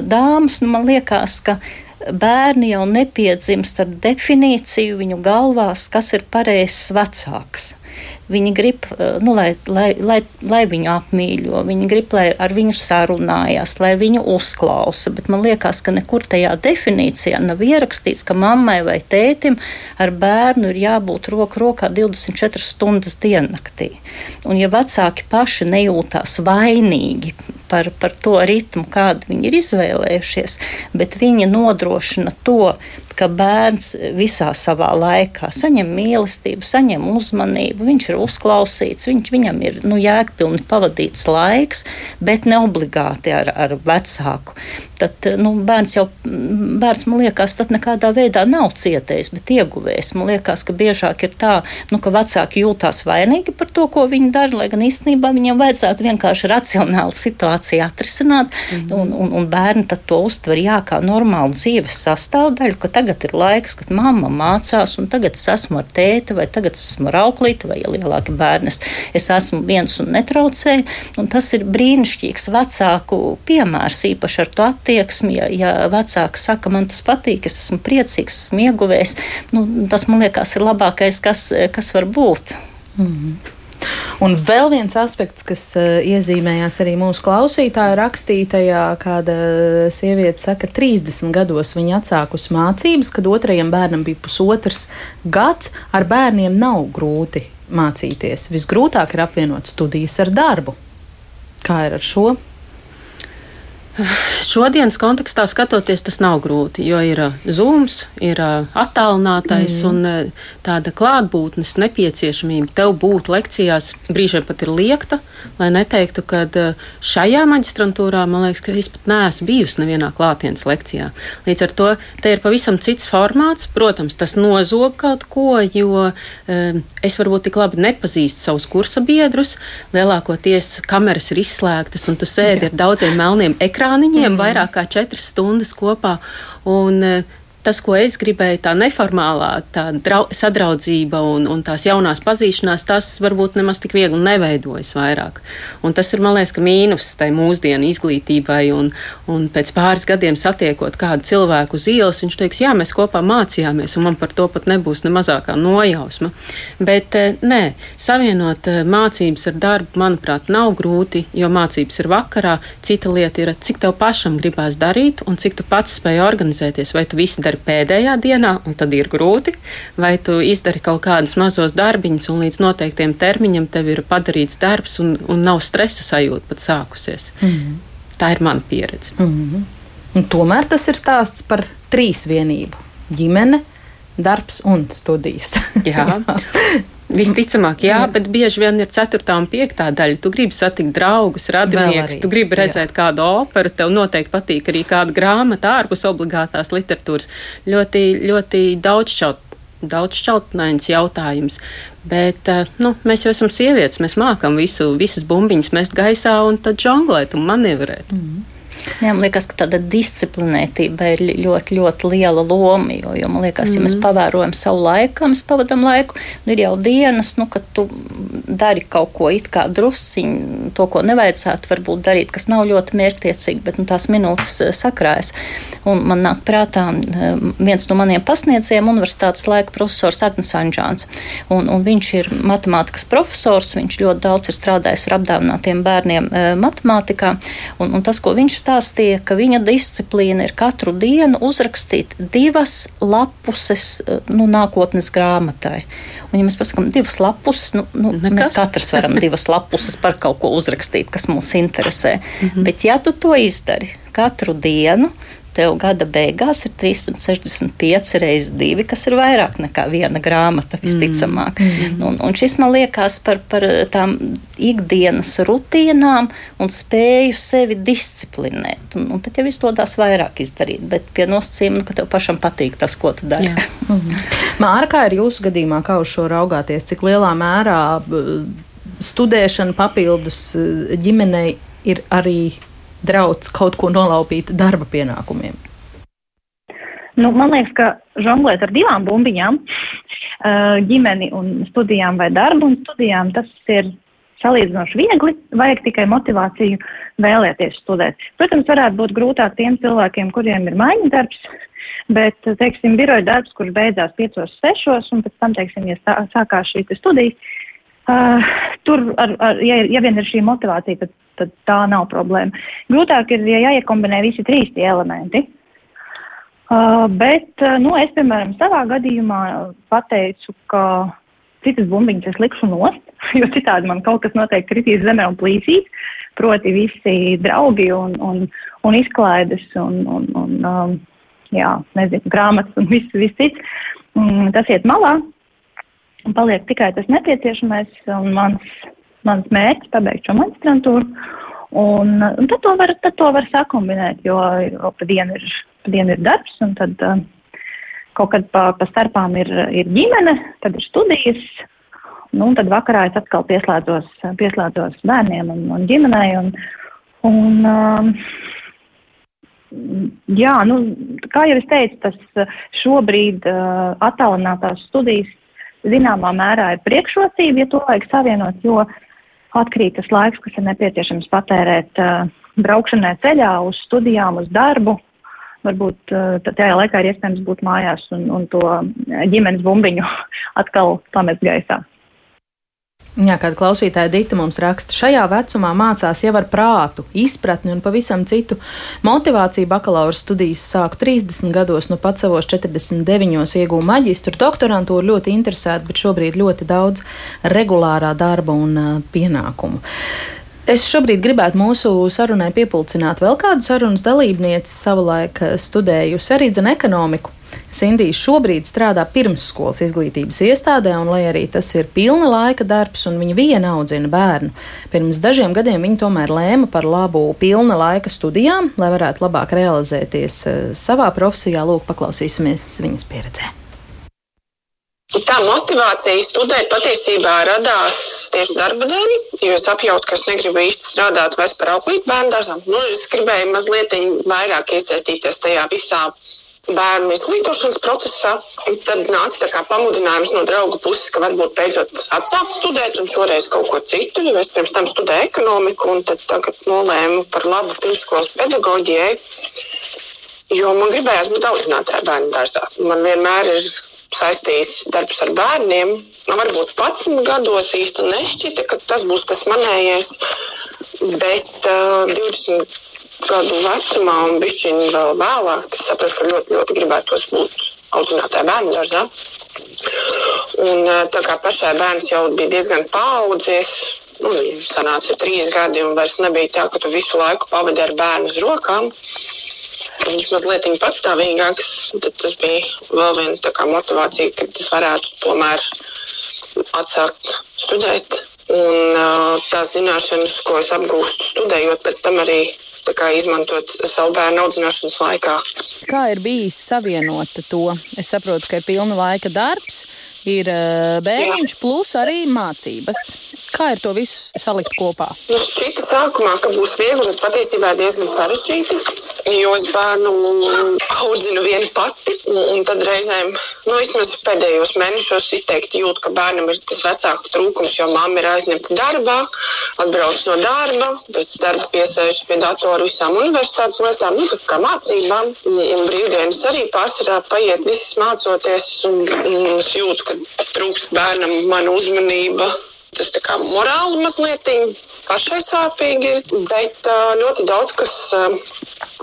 D: dāmas, nu, man liekas, ka bērni jau nepiedzimst ar definīciju viņu galvās, kas ir pareizs vecāks. Viņi grib, eh, nu, lai, lai, lai, lai viņu apmīļo, viņi grib, lai ar viņu sarunājās, lai viņu uzklausa. Bet man liekas, ka nekur tajā definīcijā nav ierakstīts, ka mammai vai tētim ar bērnu ir jābūt roku rokā 24 stundas diennaktī. Un ja vecāki paši nejūtās vainīgi par, par to ritmu, kādu viņi ir izvēlējušies, bet viņi nodrošina to, ka bērns visā savā laikā saņem mīlestību, saņem uzmanību, viņš ir uzklausīts, viņš, viņam ir nu, jēgpilni pavadīts laiks, bet ne obligāti ar, ar vecāku. Tad nu, bērns jau, bērns, man liekas, tad nekādā veidā nav cietējis, bet ieguvējis. Man liekas, ka biežāk ir tā, nu, ka vecāki jūtās vainīgi par to, ko viņi dara, lai gan īstenībā viņiem vajadzētu vienkārši racionāli situāciju atrisināt, mm -hmm. un, un, un bērni to uztver jā, kā normālu dzīves sastāvdaļu, ka tagad tagad ir laiks, kad mamma mācās, un tagad es esmu ar tēti, vai tagad es esmu ar auklīti, vai ja lielāki bērni. Es esmu viens un netraucēju, un tas ir brīnišķīgs vecāku piemērs, īpaši ar to attieksmi. Ja, ja vecāks saka, man tas patīk, es esmu priecīgs, esmu ieguvējis, nu, tas man liekas ir labākais, kas, kas var būt. Mm -hmm.
C: Un vēl viens aspekts, kas uh, iezīmējās arī mūsu klausītāju rakstītajā, kāda sieviete saka, 30 gados viņa atsākus mācības, kad otrajam bērnam bija pusotrs gads, ar bērniem nav grūti mācīties. Visgrūtāk ir apvienot studijas ar darbu. Kā ir ar šo?
E: Šodienas kontekstā skatoties, tas nav grūti, jo ir uh, zūms, ir uh, attālinātais mm. un uh, tāda klātbūtnes nepieciešamība tev būt lekcijās brīžiem pat ir liekta, lai neteiktu, ka šajā maģistrantūrā man liekas, ka es pat neesmu bijusi nevienā klātienes lekcijā. Līdz ar to te ir pavisam cits formāts. Protams, tas nozog kaut ko, jo um, es varbūt tik labi nepazīstu savus kursa biedrus. Lielākoties kameras ir izslēgtas un tu sēdi Jā. ar daudziem melniem ekrāniem ekrāniņiem mm. vairāk kā četras stundas kopā. Un, uh, tas, ko es gribēju, tā neformālā tā drau, sadraudzība un, un tās jaunās pazīšanās, tas varbūt nemaz tik viegli neveidojas vairāk. Un tas ir, man liekas, mīnus tai mūsdienu izglītībai. Un, un pēc pāris gadiem satiekot kādu cilvēku uz ielas, viņš teiks, jā, mēs kopā mācījāmies, un man par to pat nebūs ne mazākā nojausma. Bet eh, nē, savienot eh, mācības ar darbu, manuprāt, nav grūti, jo mācības ir vakarā. Cita lieta ir, cik tev pašam gribās darīt un cik tu pats spēj organizēties, vai tu visi izdari pēdējā dienā, un tad ir grūti, vai tu izdari kaut kādus mazus darbiņus, un līdz noteiktiem termiņam tev ir padarīts darbs, un, un nav stresa sajūta pat sākusies. Mm -hmm. Tā ir mana pieredze. Mm -hmm.
C: Un tomēr tas ir stāsts par trīs vienību - ģimene, darbs un studijas.
E: Jā. (laughs) Visticamāk, jā, jā, bet bieži vien ir 4. un 5. daļa. Tu gribi satikt draugus, radiniekus, tu gribi redzēt jā. kādu operu, tev noteikti patīk arī kāda grāmata ārpus obligātās literatūras. Ļoti, ļoti daudzšķaut. Daudz šķautnēns jautājums, bet eh, nu, mēs jau esam sievietes. Mēs mākam visu, visas bumbiņas mest gaisā un tad žonglēt un manevrēt. Mm -hmm.
D: Jā, man liekas, ka tāda disciplinētība ir ļoti, ļoti liela loma. Jo, jo man liekas, mm. ja mēs mhm. pavērojam savu laiku, mēs pavadām laiku, nu, ir jau dienas, nu, kad tu dari kaut ko it kā drusciņu, to, ko nevajadzētu varbūt darīt, kas nav ļoti mērķtiecīgi, bet nu, tās minūtes eh, sakrājas. Un man nāk prātā eh, viens no maniem pasniedzējiem, universitātes laika profesors Agnes Anģāns. Un, un viņš ir matemātikas profesors, viņš ļoti daudz ir strādājis ar apdāvinātiem bērniem e, matemātikā. Un, un tas, ko viņš stāsta, stāstīja, ka viņa disciplīna ir katru dienu uzrakstīt divas lapuses eh, nu, nākotnes grāmatai. Un, ja mēs pasakām, divas lapuses, nu, nu, Nekas. mēs katrs varam divas lapuses par kaut ko uzrakstīt, kas mūs interesē. Mm -hmm. Bet, ja tu to izdari katru dienu, tev gada beigās ir 365 reizes 2, kas ir vairāk nekā viena grāmata, visticamāk. Mm. Un, un šis man liekas par, par tām ikdienas rutīnām un spēju sevi disciplinēt. Un, un tad jau izdodas vairāk izdarīt, bet pie nosacījuma, nu, ka tev pašam patīk tas, ko tu dari.
C: Mhm. Māra, kā ir jūsu gadījumā, kā uz šo raugāties, cik lielā mērā studēšana papildus ģimenei ir arī drauds kaut ko nolaupīt darba pienākumiem?
F: Nu, man liekas, ka žonglēt ar divām bumbiņām, ģimeni un studijām vai darbu un studijām, tas ir salīdzinoši viegli, vajag tikai motivāciju vēlēties studēt. Protams, varētu būt grūtāk tiem cilvēkiem, kuriem ir maiņa darbs, bet, teiksim, biroja darbs, kurš beidzās 5-6, un pēc tam, teiksim, ja sākās šī studijas, uh, tur, ar, ar, ja, ja vien ir šī motivācija, tad tad tā nav problēma. Grūtāk ir, ja jāiekombinē visi trīs tie elementi. Uh, bet, uh, nu, es, piemēram, savā gadījumā pateicu, ka citas bumbiņas es likšu nost, (laughs) jo citādi man kaut kas noteikti kritīs zemē un plīsīs, proti visi draugi un, un, un izklaides un, un, un um, jā, nezinu, grāmatas un viss, viss cits. Mm, tas iet malā paliek tikai tas nepieciešamais un mans mans mērķis pabeigt šo magistrantūru. Un, un tad, to var, tad to var sakumbinēt, jo, jo pa dienu ir, pa dienu ir darbs, un tad uh, kaut kad pa, pa starpām ir, ir ģimene, tad ir studijas, nu, un tad vakarā es atkal pieslēdzos, pieslēdzos bērniem un, un ģimenei. Un, un, um, jā, nu, kā jau es teicu, tas šobrīd uh, attālinātās studijas zināmā mērā ir priekšrocība, ja to vajag savienot, jo atkrīt tas laiks, kas ir nepieciešams patērēt uh, braukšanai ceļā, uz studijām, uz darbu. Varbūt uh, tajā laikā ir iespējams būt mājās un, un to ģimenes bumbiņu (laughs) atkal pamest gaisā.
C: Jā, kāda klausītāja Dita mums raksta, šajā vecumā mācās jau ar prātu, izpratni un pavisam citu motivāciju. Bakalaura studijas sāku 30 gados, nu pats savos 49 iegūmu maģistru, doktorantūru ļoti interesēta, bet šobrīd ļoti daudz regulārā darba un uh, pienākumu. Es šobrīd gribētu mūsu sarunai piepulcināt vēl kādu sarunas dalībnieci, savulaik studējusi arī dzen ekonomiku Sindija šobrīd strādā pirmsskolas izglītības iestādē, un lai arī tas ir pilna laika darbs, un viņa viena audzina bērnu, pirms dažiem gadiem viņa tomēr lēma par labu pilna laika studijām, lai varētu labāk realizēties eh, savā profesijā. Lūk, paklausīsimies viņas pieredzē.
G: Tā motivācija studēt patiesībā radās tieši darba dēļ, jo es apjautu, ka es negribu īsti strādāt vairs par auklīti bērnu dārzam. Nu, es gribēju mazliet vairāk iesaistīties tajā visā bērnu izglītošanas procesā. Tad nāca pamudinājums no draugu puses, ka varbūt beidzot atsākt studēt, un šoreiz kaut ko citu. Jo es pirms tam studēju ekonomiku, un tagad nolēmu par labu pirmsskolas pedagoģijai. Jo man gribējās būt audzinātāja bērnu dārzā. Man vienmēr ir saistījis darbs ar bērniem. Man varbūt 11 gados īsti nešķita, ka tas būs tas manējais. Bet uh, 20 gadu vecumā un bišķiņi vēl vēlāk, es sapratu, ka ļoti, ļoti gribētos būt audzinātāja bērnu dārzā. Un tā kā pašai bērns jau bija diezgan paaudzies, nu, viņam sanāca trīs gadi un vairs nebija tā, ka tu visu laiku pavadi ar bērnu uz rokām. Viņš mazliet patstāvīgāks, tad tas bija vēl viena motivācija, ka es varētu tomēr atsākt studēt. Un tās zināšanas, ko es apgūstu studējot, pēc tam arī izmantot savu bērnu audzināšanas laikā.
C: Kā ir bijis savienota to? Es saprotu, ka ir pilna laika darbs, ir bērniņš, plus arī mācības. Kā ir to visu salikt kopā?
G: Nu, šķita sākumā, ka būs viegli, bet patiesībā diezgan sarežģīti jo es bērnu audzinu viena pati. Un tad reizēm, nu, vismaz pēdējos mēnešos, izteikti jūtu, ka bērnam ir tas vecāku trūkums, jo mamma ir aizņemta darbā, atbrauc no darba, pēc darba piesēžas pie datora visām universitātes lietām, nu, kā mācībām. Un brīvdienas arī pārsvarā paiet visas mācoties, un, un es jūtu, ka trūkst bērnam mana uzmanība. Tas tā kā morāli mazliet pašai sāpīgi ir, bet ļoti daudz kas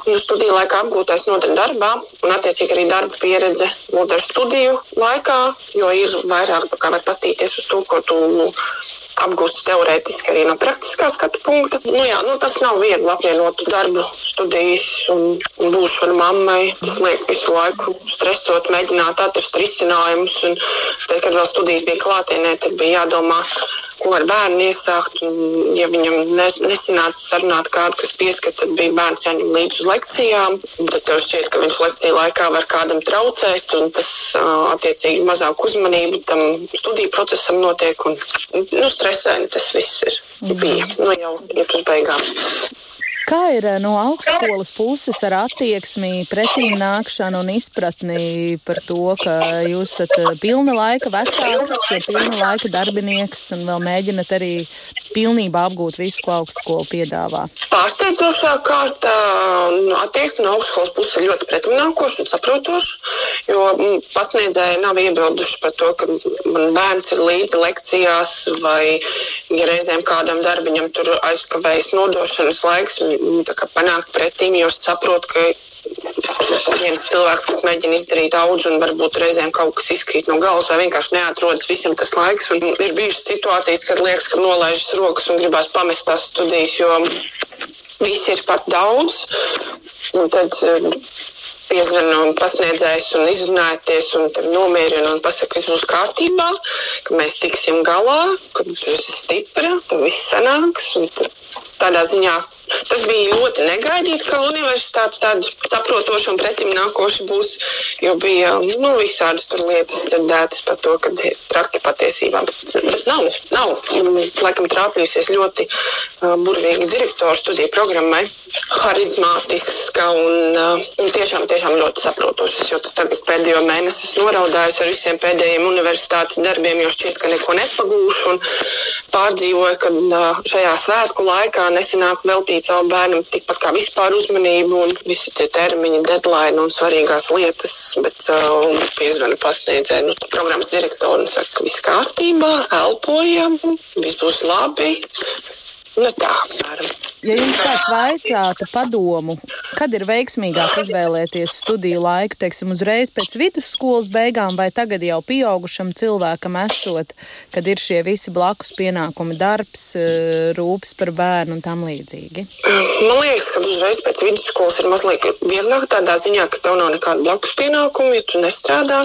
G: nu, studiju laikā apgūtais noder darbā, un attiecīgi arī darba pieredze noder studiju laikā, jo ir vairāk kā pastīties uz to, ko tu nu, apgūst teorētiski arī no praktiskā skatu punkta. Nu, jā, nu, tas nav viegli apvienot darbu, studijas un, un būšanu mammai. Tas liek visu laiku stresot, mēģināt atrast risinājumus. Un, tad, kad vēl studijas bija klātienē, tad bija jādomā ko ar bērnu iesākt. Un, ja viņam nes, nesanāca sarunāt kādu, kas pieskat, tad bija bērns jāņem līdzi uz lekcijām. Tad tev šķiet, ka viņš lekciju laikā var kādam traucēt, un tas attiecīgi mazāk uzmanību tam studiju procesam notiek. Un, nu, stresaini tas viss ir. Bija nu, jau iet uz beigām.
C: Kā ir eh, no augstskolas puses ar attieksmi, pretīm nākšanu un izpratni par to, ka jūs esat eh, pilna laika vecāks, pilna laika darbinieks un vēl mēģinat arī pilnībā apgūt visu, ko augstskola piedāvā?
G: Pārsteidzošā kārtā attieksme no augstskolas puses ir ļoti pretimnākoša un saprotoša, jo mm, pasniedzēji nav iebilduši par to, ka man bērns ir līdzi lekcijās vai ja reizēm kādam darbiņam tur aizkavējas nodošanas laiks panākt pretīm, jo es saprotu, ka viens cilvēks, kas mēģina izdarīt daudz, un varbūt reizēm kaut kas izkrīt no galvas, vai vienkārši neatrodas visam tas laiks. Un ir bijušas situācijas, kad liekas, ka nolaižas rokas un gribās pamest tās studijas, jo viss ir par daudz. Un tad eh, piezvan un pasniedzējs un izrunājieties un nomierina un pasaka, ka viss būs kārtībā, ka mēs tiksim galā, ka tu esi stipra, ka viss sanāks. Tādā ziņā Tas bija ļoti negaidīti, ka universitāte tāda saprotoša un pretim nākoša būs. Jo bija nu, visādi lietas dzirdētas par to, ka ir traki patiesībā. Bet, nav, nav. Laikam trāpījusies ļoti uh, burvīga direktora studiju programmai, harizmātiska un, uh, un tiešām, tiešām ļoti saprotoša. Jo tagad pēdējo mēnesi esmu noraudājusi ar visiem pēdējiem universitātes darbiem, jo šķiet, ka neko nepagūšu. Pārdzīvoju, ka uh, šajā svētku laikā nesenāk veltīt veltīt savam bērnam tikpat kā vispār uzmanību un visi tie termiņi, deadline un svarīgās lietas. Bet uh, piezvana pasniedzēja, nu, programmas direktori un saka, ka viss kārtībā, elpojam, viss būs labi. Nu, tā, apmēram.
C: Ja jums kāds vaicātu padomu, kad ir veiksmīgāk izvēlēties studiju laiku, teiksim, uzreiz pēc vidusskolas beigām, vai tagad jau pieaugušam cilvēkam esot, kad ir šie visi blakus pienākumi, darbs, eh, rūpes par bērnu un tam līdzīgi?
G: Man liekas, ka uzreiz pēc vidusskolas ir mazliet vieglāk tādā ziņā, ka tev nav nekāda blakus pienākuma, ja tu nestrādā.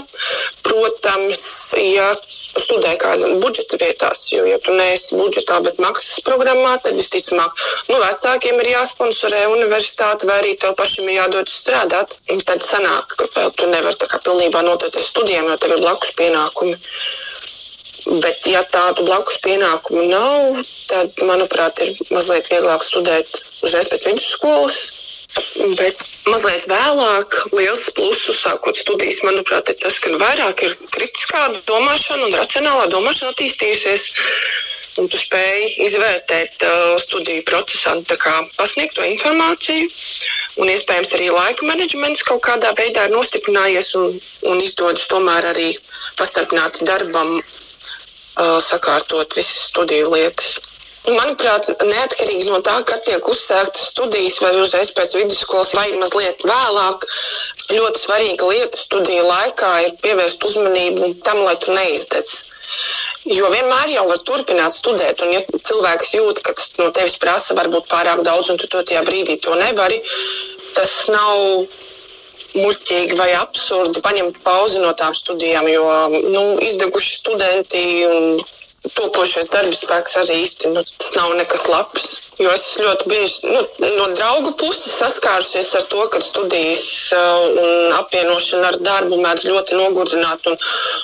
G: Protams, ja studē kādam budžeta vietās, jo, ja tu neesi budžetā, bet maksas programmā, tad visticamāk, nu, vecākiem ir jāsponsorē universitāte, vai arī tev pašam ir jādod strādāt. Un tad sanāk, ka tu nevari tā kā pilnībā noteikti studijām, jo tev ir blakus pienākumi. Bet, ja tādu blakus pienākumu nav, tad, manuprāt, ir mazliet vieglāk studēt uzreiz pēc vidusskolas. Bet mazliet vēlāk, liels pluss, sākot studijas, manuprāt, ir tas, ka vairāk ir kritiskā domāšana un racionālā domāšana attīstījusies. Un tu spēj izvērtēt uh, studiju procesā, kā pasniegt to informāciju. Un iespējams arī laika menedžments kaut kādā veidā ir nostiprinājies un, un izdodas tomēr arī pastarpināti darbam, uh, sakārtot visas studiju lietas. Manuprāt, neatkarīgi no tā, kad tiek uzsāktas studijas vai uzreiz pēc vidusskolas vai mazliet vēlāk, ļoti svarīga lieta studiju laikā ir pievērst uzmanību tam, lai tu neizdedz. Jo vienmēr jau var turpināt studēt, un ja cilvēks jūt, ka tas no tevis prasa varbūt pārāk daudz, un tu to tajā brīdī to nevari, tas nav muļķīgi vai absurdi paņemt pauzi no tām studijām, jo nu, izdeguši studenti un topošais darba spēks arī īsti nu, tas nav nekas labs. Jo es ļoti bieži nu, no draugu puses saskārusies ar to, ka studijas uh, un apvienošana ar darbu mēdz ļoti nogurdināt, un,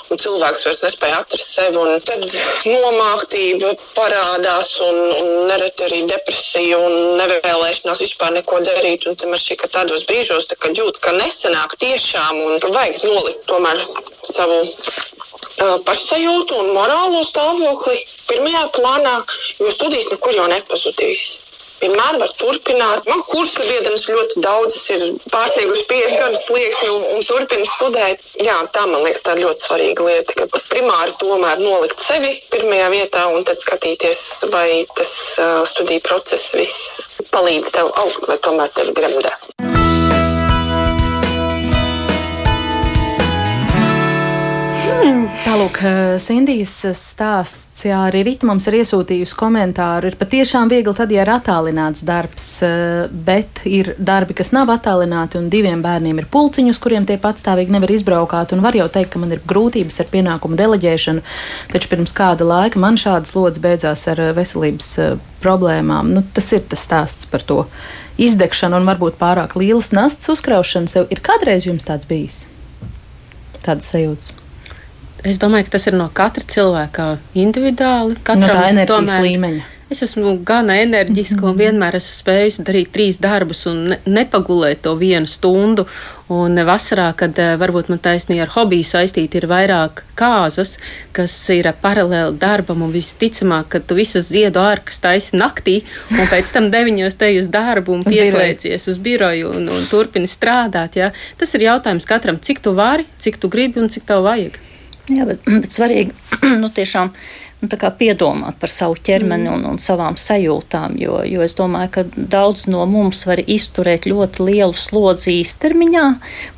G: un cilvēks vairs nespēja atrast sevi. Tad nomāktība parādās, un, un nereti arī depresija un nevēlēšanās vispār neko darīt. Man šķiet, ka tādos brīžos, tā, kad jūt, ka nesenāk tiešām un vajag nolikt tomēr savu pašsajūtu un morālo stāvokli pirmajā plānā, jo studijas nekur jau nepazudīs. Vienmēr var turpināt. Man kursa biedrenes ļoti daudzas ir pārsniegušas 50 gadus slieksni un, un turpina studēt. Jā, tā man liekas, tā ir ļoti svarīga lieta, ka primāri tomēr nolikt sevi pirmajā vietā un tad skatīties, vai tas uh, studiju process viss palīdz tev augt vai tomēr tevi gremdē.
C: Tālūk, eh, Sindijas stāsts, jā, arī Rita mums ir iesūtījusi komentāru. Ir patiešām viegli tad, ja ir attālināts darbs, eh, bet ir darbi, kas nav attālināti, un diviem bērniem ir pulciņi, uz kuriem tie patstāvīgi nevar izbraukāt. Un var jau teikt, ka man ir grūtības ar pienākumu deleģēšanu, taču pirms kāda laika man šādas lodziņas beidzās ar eh, veselības problēmām. Nu, tas ir tas stāsts par to izdegšanu un varbūt pārāk lielas nastas uzkraušanu sev. Ir kādreiz jums tāds bijis? Tādas sajūtas.
E: Es domāju, ka tas ir no katra cilvēka individuāli. Katram,
C: no tā enerģijas tomēr, līmeņa.
E: Es esmu gan enerģiska, un vienmēr esmu spējusi darīt trīs darbus un ne, nepagulēt to vienu stundu. Un vasarā, kad eh, varbūt man taisnība ar hobiju saistīta, ir vairāk kāzas, kas ir paralēli darbam, un visticamāk, ka tu visas ziedu ārkas taisi naktī, un pēc tam deviņos te uz darbu un pieslēdzies uz biroju un, un turpini strādāt. Ja? Tas ir jautājums katram, cik tu vari, cik tu gribi un cik tev vajag.
D: Jā, bet, (clears throat) bet svarīgi (clears throat) nu, tiešām nu, piedomāt par savu ķermeni mm. un, un savām sajūtām. Jo, jo es domāju, ka daudz no mums var izturēt ļoti lielu slodzi īstermiņā,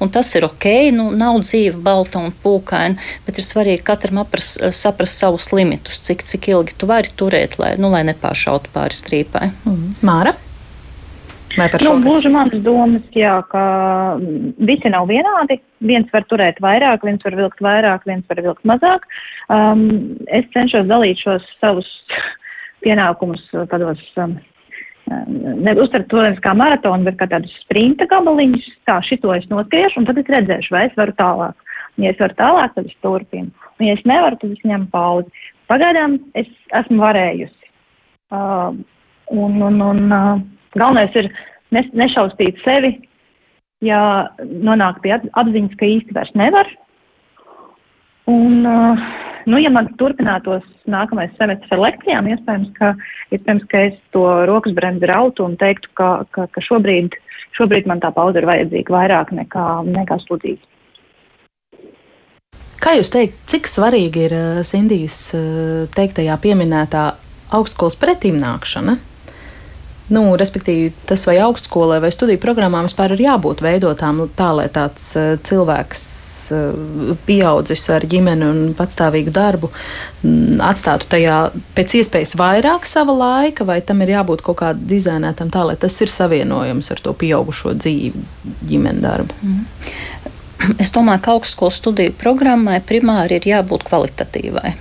D: un tas ir ok. Nu, nav dzīve balta un pūkaina, bet ir svarīgi katram apras, saprast savus limitus, cik, cik ilgi tu vari turēt, lai, nu, lai nepāršautu pāri strīpai.
C: Mm. Māra?
F: Vai par šo? Nu, gluži manas domas, jā, ka visi nav vienādi. Viens var turēt vairāk, viens var vilkt vairāk, viens var vilkt mazāk. Um, es cenšos dalīt šos savus (laughs) pienākumus tādos. Um, to nevis kā maratonu, bet kā tādus sprinta gabaliņus. Tā, šito es noskriešu, un tad es redzēšu, vai es varu tālāk. Ja es varu tālāk, tad es turpinu. Un, ja es nevaru, tad es ņemu pauzi. Pagaidām es esmu varējusi. Uh, un, un, un, uh, Galvenais ir nešaustīt sevi, ja nonāk pie apziņas, ka īsti vairs nevar. Un, uh, nu, ja man turpinātos nākamais semestris ar lekcijām, iespējams, ka, iespējams, ka es to rokas bremzi rautu un teiktu, ka, ka, ka šobrīd, šobrīd man tā pauze ir vajadzīga vairāk nekā, nekā studijas.
C: Kā jūs teikt, cik svarīgi ir uh, Sindijas uh, teiktajā pieminētā augstskolas pretimnākšana? Nu, respektīvi, tas vai augstskolē vai studiju programmām vispār ir jābūt veidotām tā, lai tāds uh, cilvēks uh, pieaudzis ar ģimeni un patstāvīgu darbu m, atstātu tajā pēc iespējas vairāk sava laika, vai tam ir jābūt kaut kā dizainētam tā, lai tas ir savienojams ar to pieaugušo dzīvi, ģimeni darbu.
D: Mm. (clears throat) Es domāju, ka augstskolas studiju programmai primāri ir jābūt kvalitatīvai.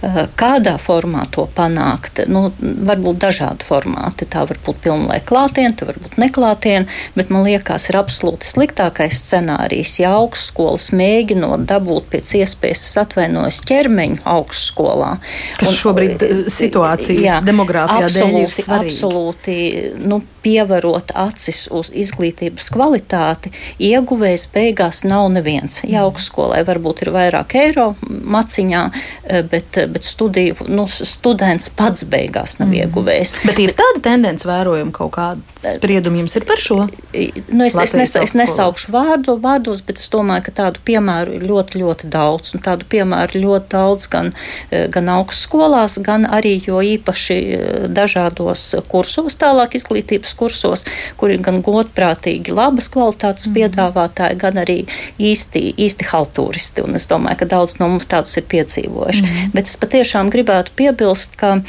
D: Eh, kādā formā to panākt? Nu, varbūt dažādi formāti. Tā var būt pilnlaika klātienē, tā var būt neklātienē, bet man liekas, ir absolūti sliktākais scenārijs, ja augstskolas mēģinot dabūt pēc iespējas, es atvainojos, ķermeņu augstskolā.
C: Kas un, šobrīd eh, situācijas jā, demogrāfijā svarīgi.
D: Absolūti, nu, pievarot acis uz izglītības kvalitāti, ieguvējs beigās nav neviens. Ja augstskolai varbūt ir vairāk eiro maciņā, eh, bet, bet studiju nu, students pats beigās nav mm. ieguvējis.
C: Bet ir tāda tendence vērojama kaut kāda sprieduma jums ir par šo?
D: Nu, es, es, nes, es nesaukšu vārdu, vārdos, bet es domāju, ka tādu piemēru ir ļoti, ļoti daudz. Un tādu piemēru ļoti daudz gan, gan augstskolās, gan arī jo īpaši dažādos kursos, tālāk izglītības kursos, kur ir gan godprātīgi labas kvalitātes mm. piedāvātāji, gan arī īsti, īsti haltūristi. Un es domāju, ka daudz no mums tādus ir piedzīvojuši. Mm. Bet es patiešām gribētu piebilst, ka,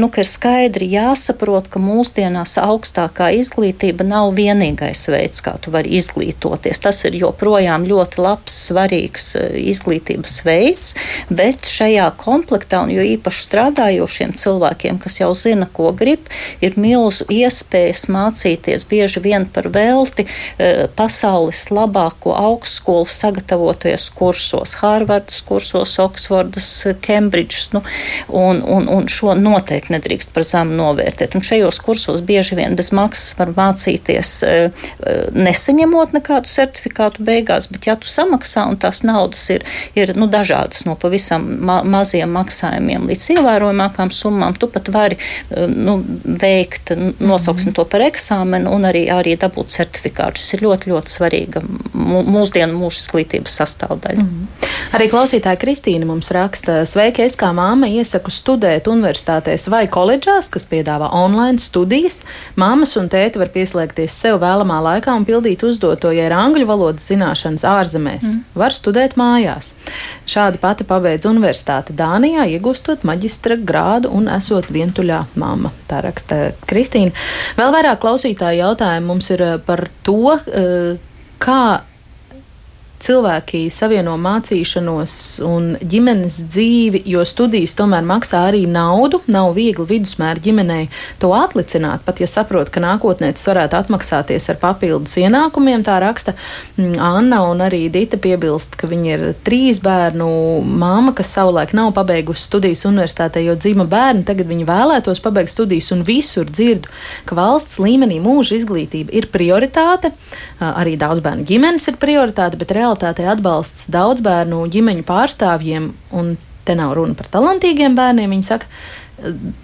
D: nu, ka ir skaidri jāsaprot, ka mūsdienās augstākā izglītība nav vienīgais veids, kā tu vari izglītoties. Tas ir joprojām ļoti labs, svarīgs izglītības veids, bet šajā komplektā, un jo īpaši strādājošiem cilvēkiem, kas jau zina, ko grib, ir milzu iespējas mācīties bieži vien par velti eh, pasaules labāko augstskolu sagatavoties kursos, Hārvardas kursos, Oksfordas, Kembridžas, nu, un, un, un šo noteikti nedrīkst par zemu novērtēt. Un šajos kursos bieži vien bez maksas var mācīties, eh, eh, nesaņemot nekādu certifikātu beigās, bet ja tu samaksā un tās naudas ir, ir nu, dažādas no pavisam ma maziem maksājumiem līdz ievērojamākām summām, tu pat vari nu, veikt, nosauksim to par eksāmenu un arī, arī dabūt certifikātu. Tas ir ļoti, ļoti svarīga mūsdienu mūža izglītības sastāvdaļa. Mm -hmm.
C: Arī klausītāja Kristīna mums raksta, sveiki, es kā māma iesaku studēt universitātēs vai koledžās, kas piedāvā online studijas. Māmas un tēti var pieslēgties sev vēlamā laikā un pildīt uzdoto, ja ir angļu valodas zināšanas ārzemēs. Mm. Var studēt mājās. Šādi pati pabeidz universitāti Dānijā, iegūstot maģistra grādu un esot vientuļā mamma. Tā raksta Kristīna. Vēl vairāk klausītāju jautājumu mums ir eh, par to, eh, kā cilvēki savieno mācīšanos un ģimenes dzīvi, jo studijas tomēr maksā arī naudu. Nav viegli vidusmēra ģimenei to atlicināt, pat ja saprot, ka nākotnē tas varētu atmaksāties ar papildus ienākumiem. Tā raksta mm, Anna un arī Dita piebilst, ka viņa ir trīs bērnu māma, kas savulaik nav pabeigusi studijas universitātē, jo dzima bērni, tagad viņa vēlētos pabeigt studijas un visur dzirdu, ka valsts līmenī mūža izglītība ir prioritāte, arī daudz bērnu ģimenes ir prioritāte, bet reāli realitātē atbalsts daudz bērnu ģimeņu pārstāvjiem, un te nav runa par talantīgiem bērniem. Viņi saka,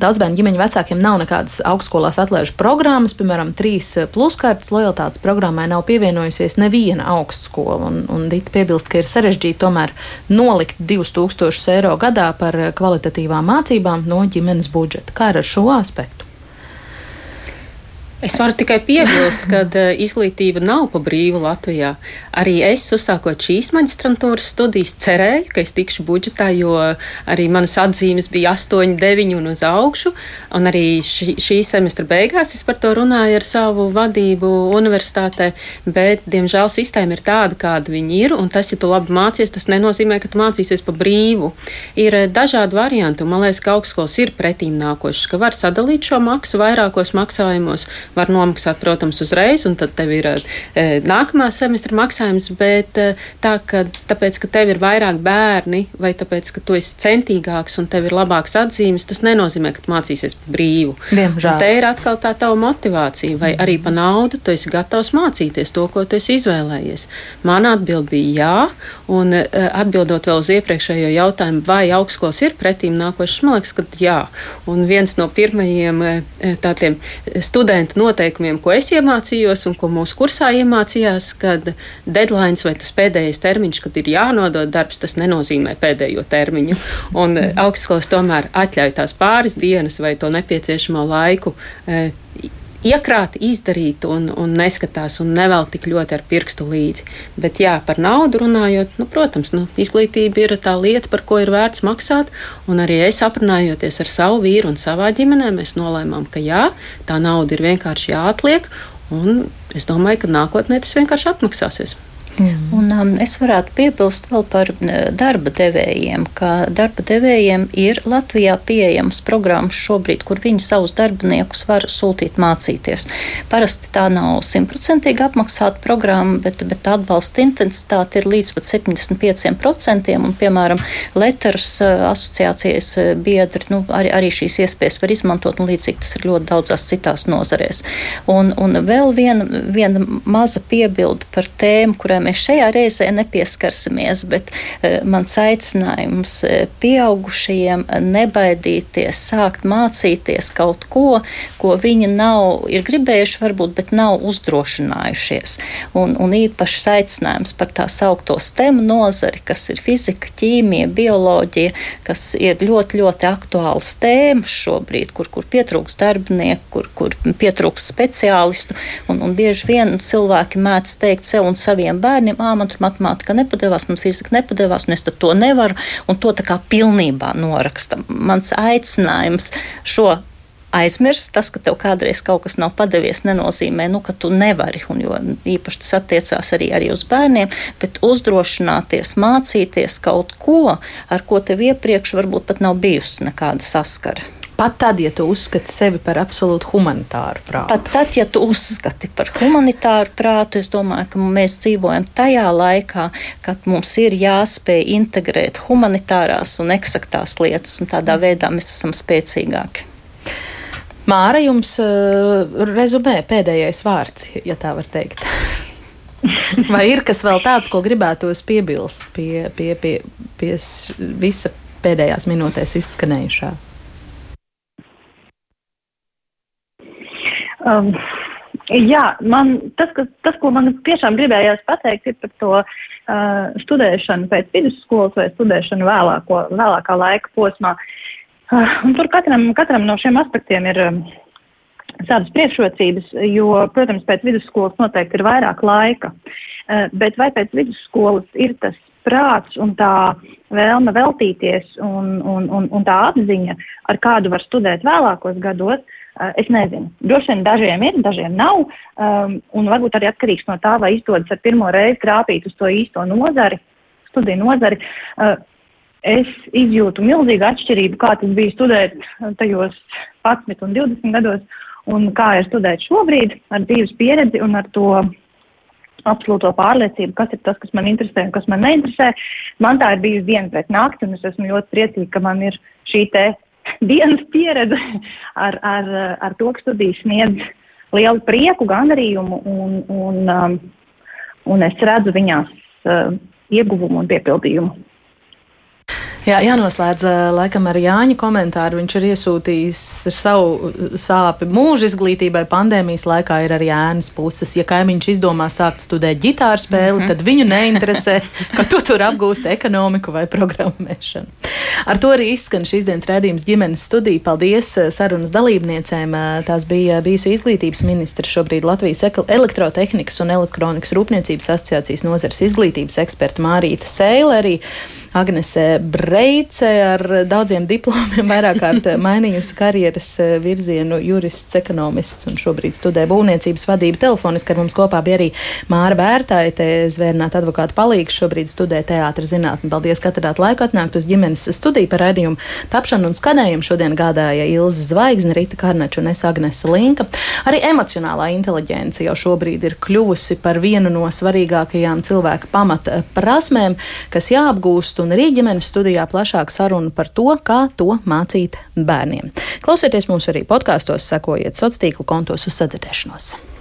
C: Daudz bērnu ģimeņu vecākiem nav nekādas augstskolās atlaižu programmas, piemēram, trīs pluskartes lojalitātes programmai nav pievienojusies neviena augstskola. Un, un Dita piebilst, ka ir sarežģīti tomēr nolikt 2000 eiro gadā par kvalitatīvām mācībām no ģimenes budžeta. Kā ar šo aspektu?
E: Es varu tikai piebilst, ka uh, izglītība nav pa brīvu Latvijā. Arī es, uzsākot šīs maģistrantūras studijas, cerēju, ka es tikšu budžetā, jo arī manas atzīmes bija 8, 9 un uz augšu. Un arī šī, šī semestra beigās es par to runāju ar savu vadību universitātē, bet, diemžēl, sistēma ir tāda, kāda viņi ir, un tas, ja tu labi mācies, tas nenozīmē, ka tu mācīsies pa brīvu. Ir dažādi varianti, un man liekas, ka augstskolas ir pretīm nākošas, ka var sadalīt šo maksu vairākos maksājumos var nomaksāt, protams, uzreiz, un tad tev ir e, nākamā semestra maksājums, bet e, tā, ka tāpēc, ka tev ir vairāk bērni, vai tāpēc, ka tu esi centīgāks un tev ir labāks atzīmes, tas nenozīmē, ka tu mācīsies brīvu.
C: Diemžēl.
E: Te ir atkal tā tava motivācija, vai arī pa naudu tu esi gatavs mācīties to, ko tu esi izvēlējies. Mana atbild bija jā, un e, atbildot vēl uz iepriekšējo jautājumu, vai augstskolas ir pretīm nākošas, man liekas, ka jā. Un viens no pirmajiem tādiem studentu noteikumiem, ko es iemācījos un ko mūsu kursā iemācījās, kad deadline vai tas pēdējais termiņš, kad ir jānodod darbs, tas nenozīmē pēdējo termiņu. Un eh, augstskolas tomēr atļauj tās pāris dienas vai to nepieciešamo laiku. Iekrāt, izdarīt un, un neskatās un nevelk tik ļoti ar pirkstu līdzi. Bet, jā, par naudu runājot, nu, protams, nu, izglītība ir tā lieta, par ko ir vērts maksāt. Un arī es aprunājoties ar savu vīru un savā ģimenē, mēs nolēmām, ka jā, tā nauda ir vienkārši jāatliek. Un es domāju, ka nākotnē tas vienkārši atmaksāsies.
D: Mm. Un, um, es varētu piebilst vēl par darba devējiem, ka darba devējiem ir Latvijā pieejamas programmas šobrīd, kur viņi savus darbiniekus var sūtīt mācīties. Parasti tā nav simtprocentīgi apmaksāta programma, bet, bet atbalsta intensitāte ir līdz pat 75%. Un, piemēram, Letters uh, asociācijas uh, biedri nu, arī, arī šīs iespējas var izmantot, un līdzīgi tas ir ļoti daudzās citās nozarēs. Un, un vēl viena, viena maza piebilde par tēmu, kurai mēs šajā reizē nepieskarsimies, bet mans aicinājums pieaugušajiem nebaidīties, sākt mācīties kaut ko, ko viņi nav, ir gribējuši varbūt, bet nav uzdrošinājušies. Un, un īpašs aicinājums par tā saukto STEM nozari, kas ir fizika, ķīmija, bioloģija, kas ir ļoti, ļoti aktuāls tēmas šobrīd, kur, kur pietrūks darbinieku, kur, kur pietrūks speciālistu. Un, un bieži vien cilvēki mēdz teikt sev un saviem bērniem, ah, man tur matemātika nepadevās, man fizika nepadevās, un es to nevaru, un to tā kā pilnībā noraksta. Mans aicinājums šo aizmirst. Tas, ka tev kādreiz kaut kas nav padevies, nenozīmē, nu, ka tu nevari. Un, jo īpaši tas attiecās arī, arī uz bērniem, bet uzdrošināties, mācīties kaut ko, ar ko tev iepriekš varbūt pat nav bijusi nekāda saskara.
C: Pat tad, ja tu uzskati sevi par absolūti humanitāru prātu.
D: Pat tad, ja tu uzskati par humanitāru prātu, es domāju, ka mēs dzīvojam tajā laikā, kad mums ir jāspēj integrēt humanitārās un eksaktās lietas, un tādā veidā mēs esam spēcīgāki.
C: Māra, jums uh, rezumē pēdējais vārds, ja tā var teikt. (laughs) Vai ir kas vēl tāds, ko gribētos piebilst pie, pie, pie, pie visa pēdējās minūtēs izskanējušā?
F: Um, jā, man tas, kas, tas, ko man tiešām gribējās pateikt, ir par to uh, studēšanu pēc vidusskolas vai studēšanu vēlāko, vēlākā laika posmā. Uh, tur katram, katram no šiem aspektiem ir um, savas priekšrocības, jo, protams, pēc vidusskolas noteikti ir vairāk laika, uh, bet vai pēc vidusskolas ir tas prāts un tā vēlme veltīties un, un, un, un tā apziņa, ar kādu var studēt vēlākos gados, es nezinu. Droši vien dažiem ir, dažiem nav, um, un varbūt arī atkarīgs no tā, vai izdodas ar pirmo reizi trāpīt uz to īsto nozari, studiju nozari. Uh, es izjūtu milzīgu atšķirību, kā tas bija studēt tajos 11 un 20 gados, un kā ir studēt šobrīd ar dzīves pieredzi un ar to absolūto pārliecību, kas ir tas, kas man interesē un kas man neinteresē. Man tā ir bijusi diena pēc nakti, un es esmu ļoti priecīga, ka man ir šī te dienas pieredze ar, ar, ar to, ka studijas sniedz lielu prieku, gandarījumu, un, un, um, un es redzu viņās uh, ieguvumu un piepildījumu.
C: Jā, jānoslēdz laikam ar Jāņa komentāru. Viņš ir iesūtījis savu sāpi mūža izglītībai. Pandēmijas laikā ir arī ēnas puses. Ja kaimiņš izdomā sākt studēt ģitāru spēli, mm -hmm. tad viņu neinteresē, ka tu tur apgūsti ekonomiku vai programmēšanu. Ar to arī izskan šīs dienas redzījums ģimenes studija. Paldies sarunas dalībniecēm. Tās bija bijusi izglītības ministra, šobrīd Latvijas elektrotehnikas un elektronikas rūpniecības asociācijas nozares izglītības eksperta Mārīta Sēle. Arī Agnese Breice ar daudziem diplomiem, vairāk kārt mainījusi karjeras eh, virzienu, jurists, ekonomists un šobrīd studē būvniecības vadību. Telefoniski ar mums kopā bija arī Māra Bērtāja, zvērnāta advokāta palīgs, šobrīd studē teātra zinātni. Paldies, ka atradāt laiku atnākt uz ģimenes studiju par raidījumu tapšanu un skanējumu. Šodien gādāja Ilza Zvaigzne, Rita Karnača un es Agnese Linka. Arī emocionālā inteliģence jau šobrīd ir kļuvusi par vienu no svarīgākajām cilvēka pamata prasmēm, kas jāapgūst un arī ģimenes studijā plašāk saruna par to, kā to mācīt bērniem. Klausieties mūs arī podkāstos, sekojiet sociālo tīklu kontos uz sadzirdēšanos.